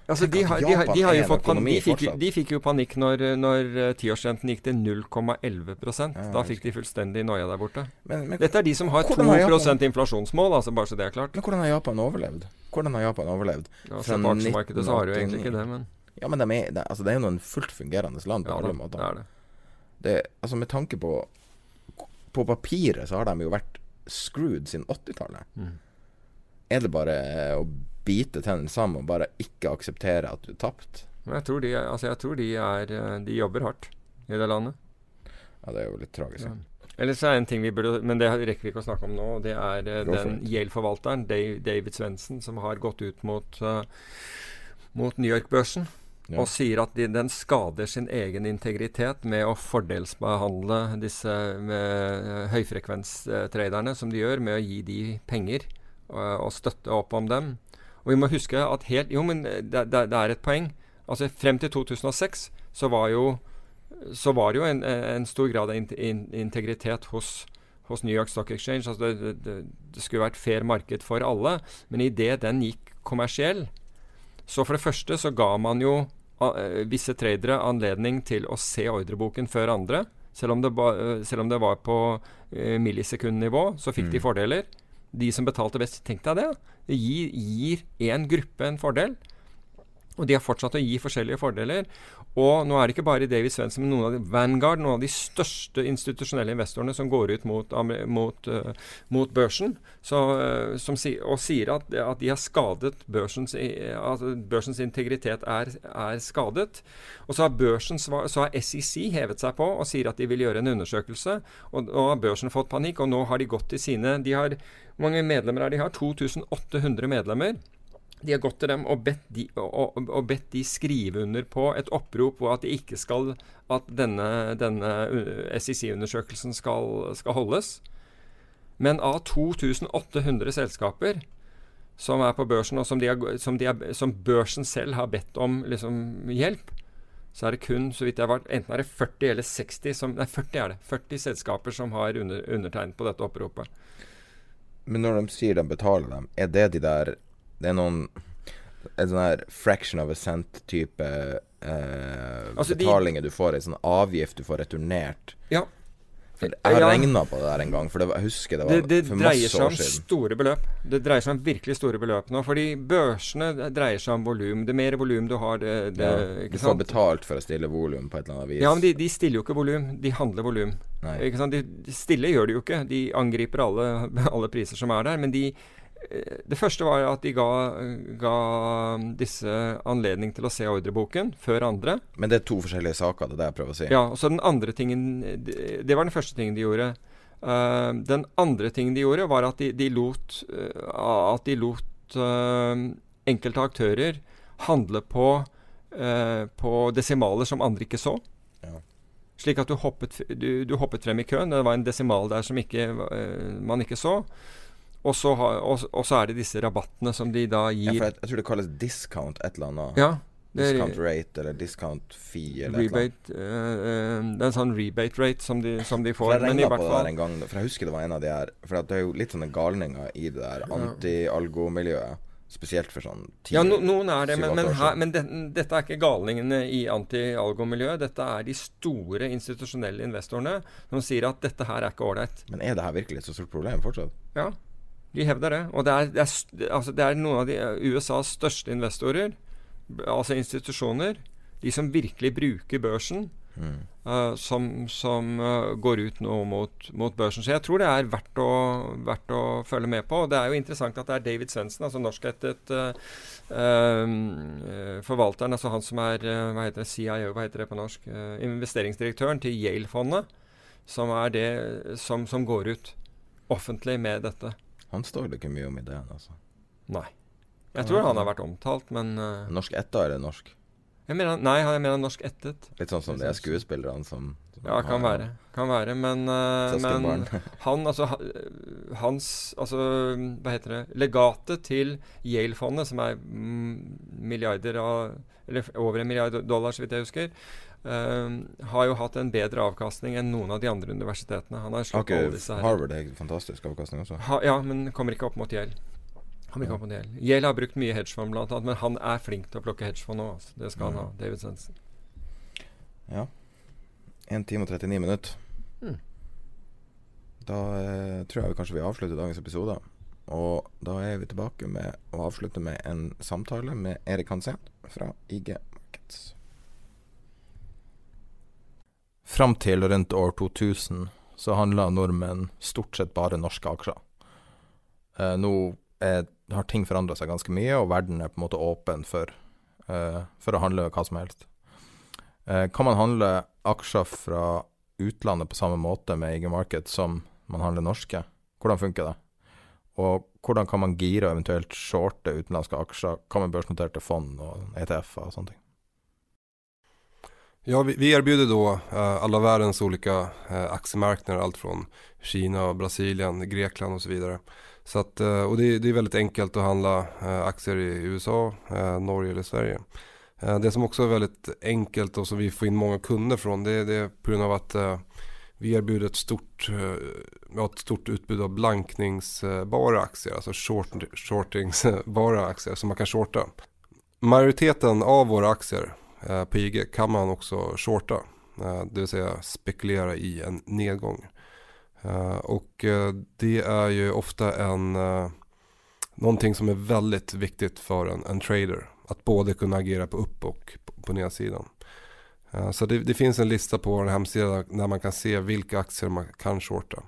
Altså, de, har, de, har, de, har jo fått de fikk, de fikk jo panikk når, når uh, tiårsrenten gikk til 0,11 ja, Da fikk de fullstendig noia der borte. Men, men, Dette er de som har 2% inflasjonsmål, altså bare så det er klart. Men hvordan har Japan overlevd? Hvordan har Japan overlevd? Ja, Fra så har de jo egentlig ikke det, men Ja, men de er, det, altså, det er jo noen fullt fungerende land på ja, alle måter. Det er det det, altså Med tanke på På papiret så har de jo vært screwed siden 80-tallet. Mm. Er det bare å bite tennene sammen og bare ikke akseptere at du er tapt? Jeg tror, de, altså jeg tror de, er, de jobber hardt i det landet. Ja, det er jo litt tragisk. Ja. Ellers er en ting vi burde Men det rekker vi ikke å snakke om nå. Det er uh, den Yale-forvalteren, David Svendsen, som har gått ut mot, uh, mot New York-børsen ja. og sier at de, den skader sin egen integritet med å fordelsbehandle disse høyfrekvenstraderne som de gjør, med å gi de penger og, og støtte opp om dem. Og vi må huske at helt Jo, men det, det, det er et poeng. Altså Frem til 2006 så var jo så var det jo en, en stor grad av in, in, integritet hos, hos, New York Stock Exchange. Altså det, det, det, skulle vært fair marked for alle. Men idet den gikk kommersiell, så for det første så ga man jo uh, visse tradere anledning til å se ordreboken før andre. Selv om det, ba, uh, selv om det var på uh, millisekundnivå, så fikk mm. de fordeler. De som betalte best, tenk deg det. Det gir én gruppe en fordel. Og de har fortsatt å gi forskjellige fordeler. Og nå er det ikke bare David Svendsen, men noen av de, Vanguard, noen av de største institusjonelle investorene som går ut mot, mot, uh, mot børsen, så, uh, si, og sier at, at, de har skadet børsens, at børsens integritet er, er, skadet. Og så har, børsen, så har SEC hevet seg på og sier at de vil gjøre en undersøkelse. Og nå har børsen fått panikk, og nå har de gått til sine de har, Hvor mange medlemmer er de har? 2800 medlemmer. De har gått til dem og bedt de, og, og bedt de, skrive under på et opprop hvor at, skal, at denne, denne SEC-undersøkelsen skal, skal, holdes. Men av 2800 selskaper som er på børsen, og som, de har, som, de har, som børsen selv har bedt om liksom, hjelp, så er det kun så vidt jeg har vært, enten er det 40 eller 60 som, Nei, 40 er det. 40 selskaper som har under, undertegnet på dette oppropet. Men når de sier de betaler dem, er det de der det er noen En sånn her fraction of a cent-type eh, altså betalinger de, du får, en sånn avgift du får returnert. Ja. For jeg har ja. regna på det der en gang, for det jeg husker det var det, det for masse år siden. Det dreier seg om store beløp. Det dreier seg om virkelig store beløp nå. Fordi børsene dreier seg om volum. Det mer volum du har, det, det ja, Du får betalt for å stille volum på et eller annet vis. Ja, men de, de stiller jo ikke volum. De handler volum. De, de stille gjør de jo ikke. De angriper alle, alle priser som er der. Men de det første var at de ga, ga, disse anledning til å se ordreboken før andre. Men det er to forskjellige saker, det er det jeg prøver å si. Ja, og så den andre tingen Det var den første tingen de gjorde. Uh, den andre tingen de gjorde, var at de, de lot, uh, at de lot uh, enkelte aktører handle på, på desimaler som andre ikke så. Ja. Slik at du hoppet, du, du hoppet, frem i køen. Det var en desimal der som ikke, man ikke så. Og så, er det disse rabattene som de da gir. Ja, jeg, jeg, tror det kalles discount et eller annet. Ja, discount rate eller discount fee eller rebate, uh, uh, Det er en sånn rebate rate som de, som de får. For jeg regna på det der en gang, for jeg husker det var en av de her For det er jo litt sånne galninger i det der anti-algo-miljøet Spesielt for sånn ti Ja, no, noen er det, men, men, år her, men det, dette er ikke galningene i anti-algo-miljøet. Dette er de store institusjonelle investorene som sier at dette her er ikke ålreit. Men er det her virkelig et så stort problem fortsatt? Ja, de hevder det. Og det er, det er, altså det er noen av de, USAs største investorer, altså institusjoner, de som virkelig bruker børsen, eh, som, som uh, går ut nå mot, mot børsen. Så jeg tror det er verdt å, verdt å følge med på. Og det er jo interessant at det er David Svendsen, altså norskrettet uh, forvalteren, altså han som er eh, hva heter det, CIO, hva heter det på norsk, Eh, investeringsdirektøren til Yale-fondet, som er det som, som går ut offentlig med dette. Han står det ikke mye om ideen, altså. Nei. Jeg tror han har vært omtalt, men uh, Norsk etta eller norsk? jeg mener, Nei, jeg mener norsk ettet. Litt sånn som det er skuespillerne som, som Ja, kan har- være. Kan være, men, uh, men han, altså Hans Altså, hva heter det Legatet til Yale-fondet, som er milliarder av Eller over en milliard dollar, så vidt jeg husker, har jo hatt en bedre avkastning enn noen av de andre universitetene. Han har slått okay, alle disse her. Harvard er fantastisk avkastning også? Ha, ja, men kommer ikke opp mot Yale. Yale. Har brukt mye hedgefond, blant annet, men han er flink til å plukke hedgefond nå. Altså. Det skal han ha. David Svendsen. Ja. 1 time og 39 minutter. Mm. Da eh, tror jeg vi kanskje vi avslutter dagens episode. Og da er vi tilbake med å avslutte med en samtale med Erik Hansen fra IG Markets. Fram til rundt år 2000 så handla nordmenn stort sett bare norske aksjer. Eh, nå er, har ting forandra seg ganske mye, og verden er på en måte åpen for, eh, for å handle hva som helst. Eh, kan man handle aksjer fra utlandet på samme måte med IG Market som man handler norske? Hvordan funker det? Og hvordan kan man gire og eventuelt shorte utenlandske aksjer? Hva med børsnoterte fond og ETF-er og sånne ting? Ja, vi, vi erbjuder då verdens alla världens olika eh, aktiemarknader, Kina, Brasilien, Grekland och så vidare. Så eh, det, det är väldigt enkelt att handla eh, aktier i USA, eh, Norge eller Sverige. Eh, det som också är väldigt enkelt och som vi får in många kunder från, det, det är på grund av att eh, vi erbjuder ett stort, eh, ett stort utbud av blankningsbara aktier, alltså short, shortingsbara aktier som man kan shorta. Majoriteten av våra aktier eh, på IG kan man också shorta, eh, det vill säga spekulera i en nedgång. Eh, och eh, det är ju ofta en, eh, någonting som är väldigt viktigt för en, en trader. Att både kunna agera på upp och på, på nedsidan. Eh, Så det, det finns en lista på vår hemsida där man kan se vilka aktier man kan shorta.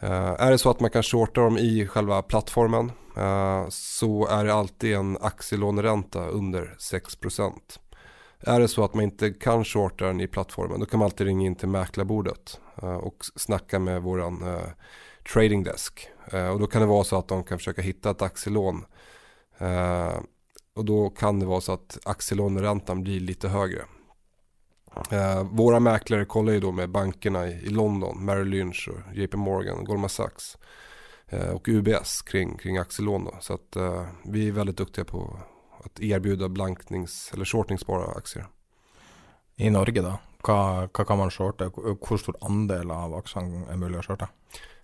Eh, Är det så att man kan shorta dem i själva plattformen eh, så är det alltid en aktielåneränta under 6%. Är det så att man inte kan shorta den i plattformen då kan man alltid ringa in till mäklarbordet eh, och s- snacka med våran eh, trading desk. Eh, och då kan det vara så att de kan försöka hitta ett aktielån. Och då kan det vara så att aktielåneräntan blir lite högre. Våra mäklare kollar ju då med bankerna i, London, Merrill Lynch och JP Morgan, Goldman Sachs och UBS kring, kring aktielån. Då. Så att vi är väldigt duktiga på att erbjuda blanknings eller shortingsbara aktier. I Norge, da? Hva, hva kan man shorte? Hvor hvor stor andel av aksjene er mulig å shorte?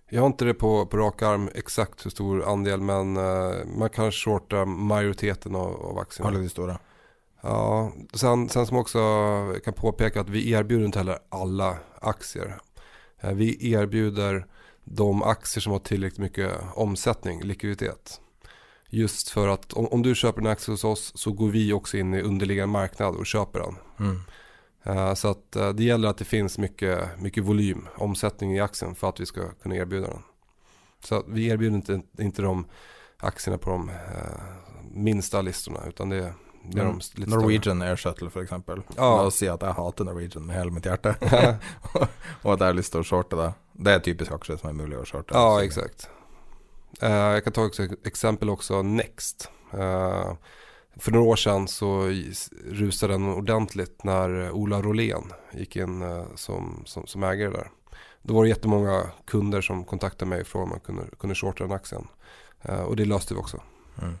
Jag har inte det på, på rak arm exakt hur stor andel men uh, man kan shorta majoriteten av, av aktierna. Alle de store? Ja, sen, sen som också kan påpeka att vi erbjuder inte heller alla aktier. Uh, Vi erbjuder de aktier som har tillräckligt mycket omsättning, likviditet. Just för att om, om du köper en aktie hos oss så går vi också in i underliggande marknad och köper den. Mm. Uh, Så att uh, det gäller att det finns mycket, mycket volym, omsättning i aktien för att vi ska kunna erbjuda den. Så att vi erbjuder inte, inte de aktierna på de uh, minsta listorna utan det, det är de lite större. Norwegian Air Shuttle, for eksempel. Ja. La oss si at jeg hater Norwegian med hele mitt hjerte, og at jag har lyst stor å det. Det er typisk aktie som er mulig å shorta. Ja, exakt. Eh, jag kan ta också exempel också, Next. Eh, för några år sedan så rusade den ordentligt när Ola Rolén gick in eh, som, som, som ägare där. Då var det jättemånga kunder som kontaktade mig från om man kunde, kunde shorta den aktien. Och det löste vi också. Mm.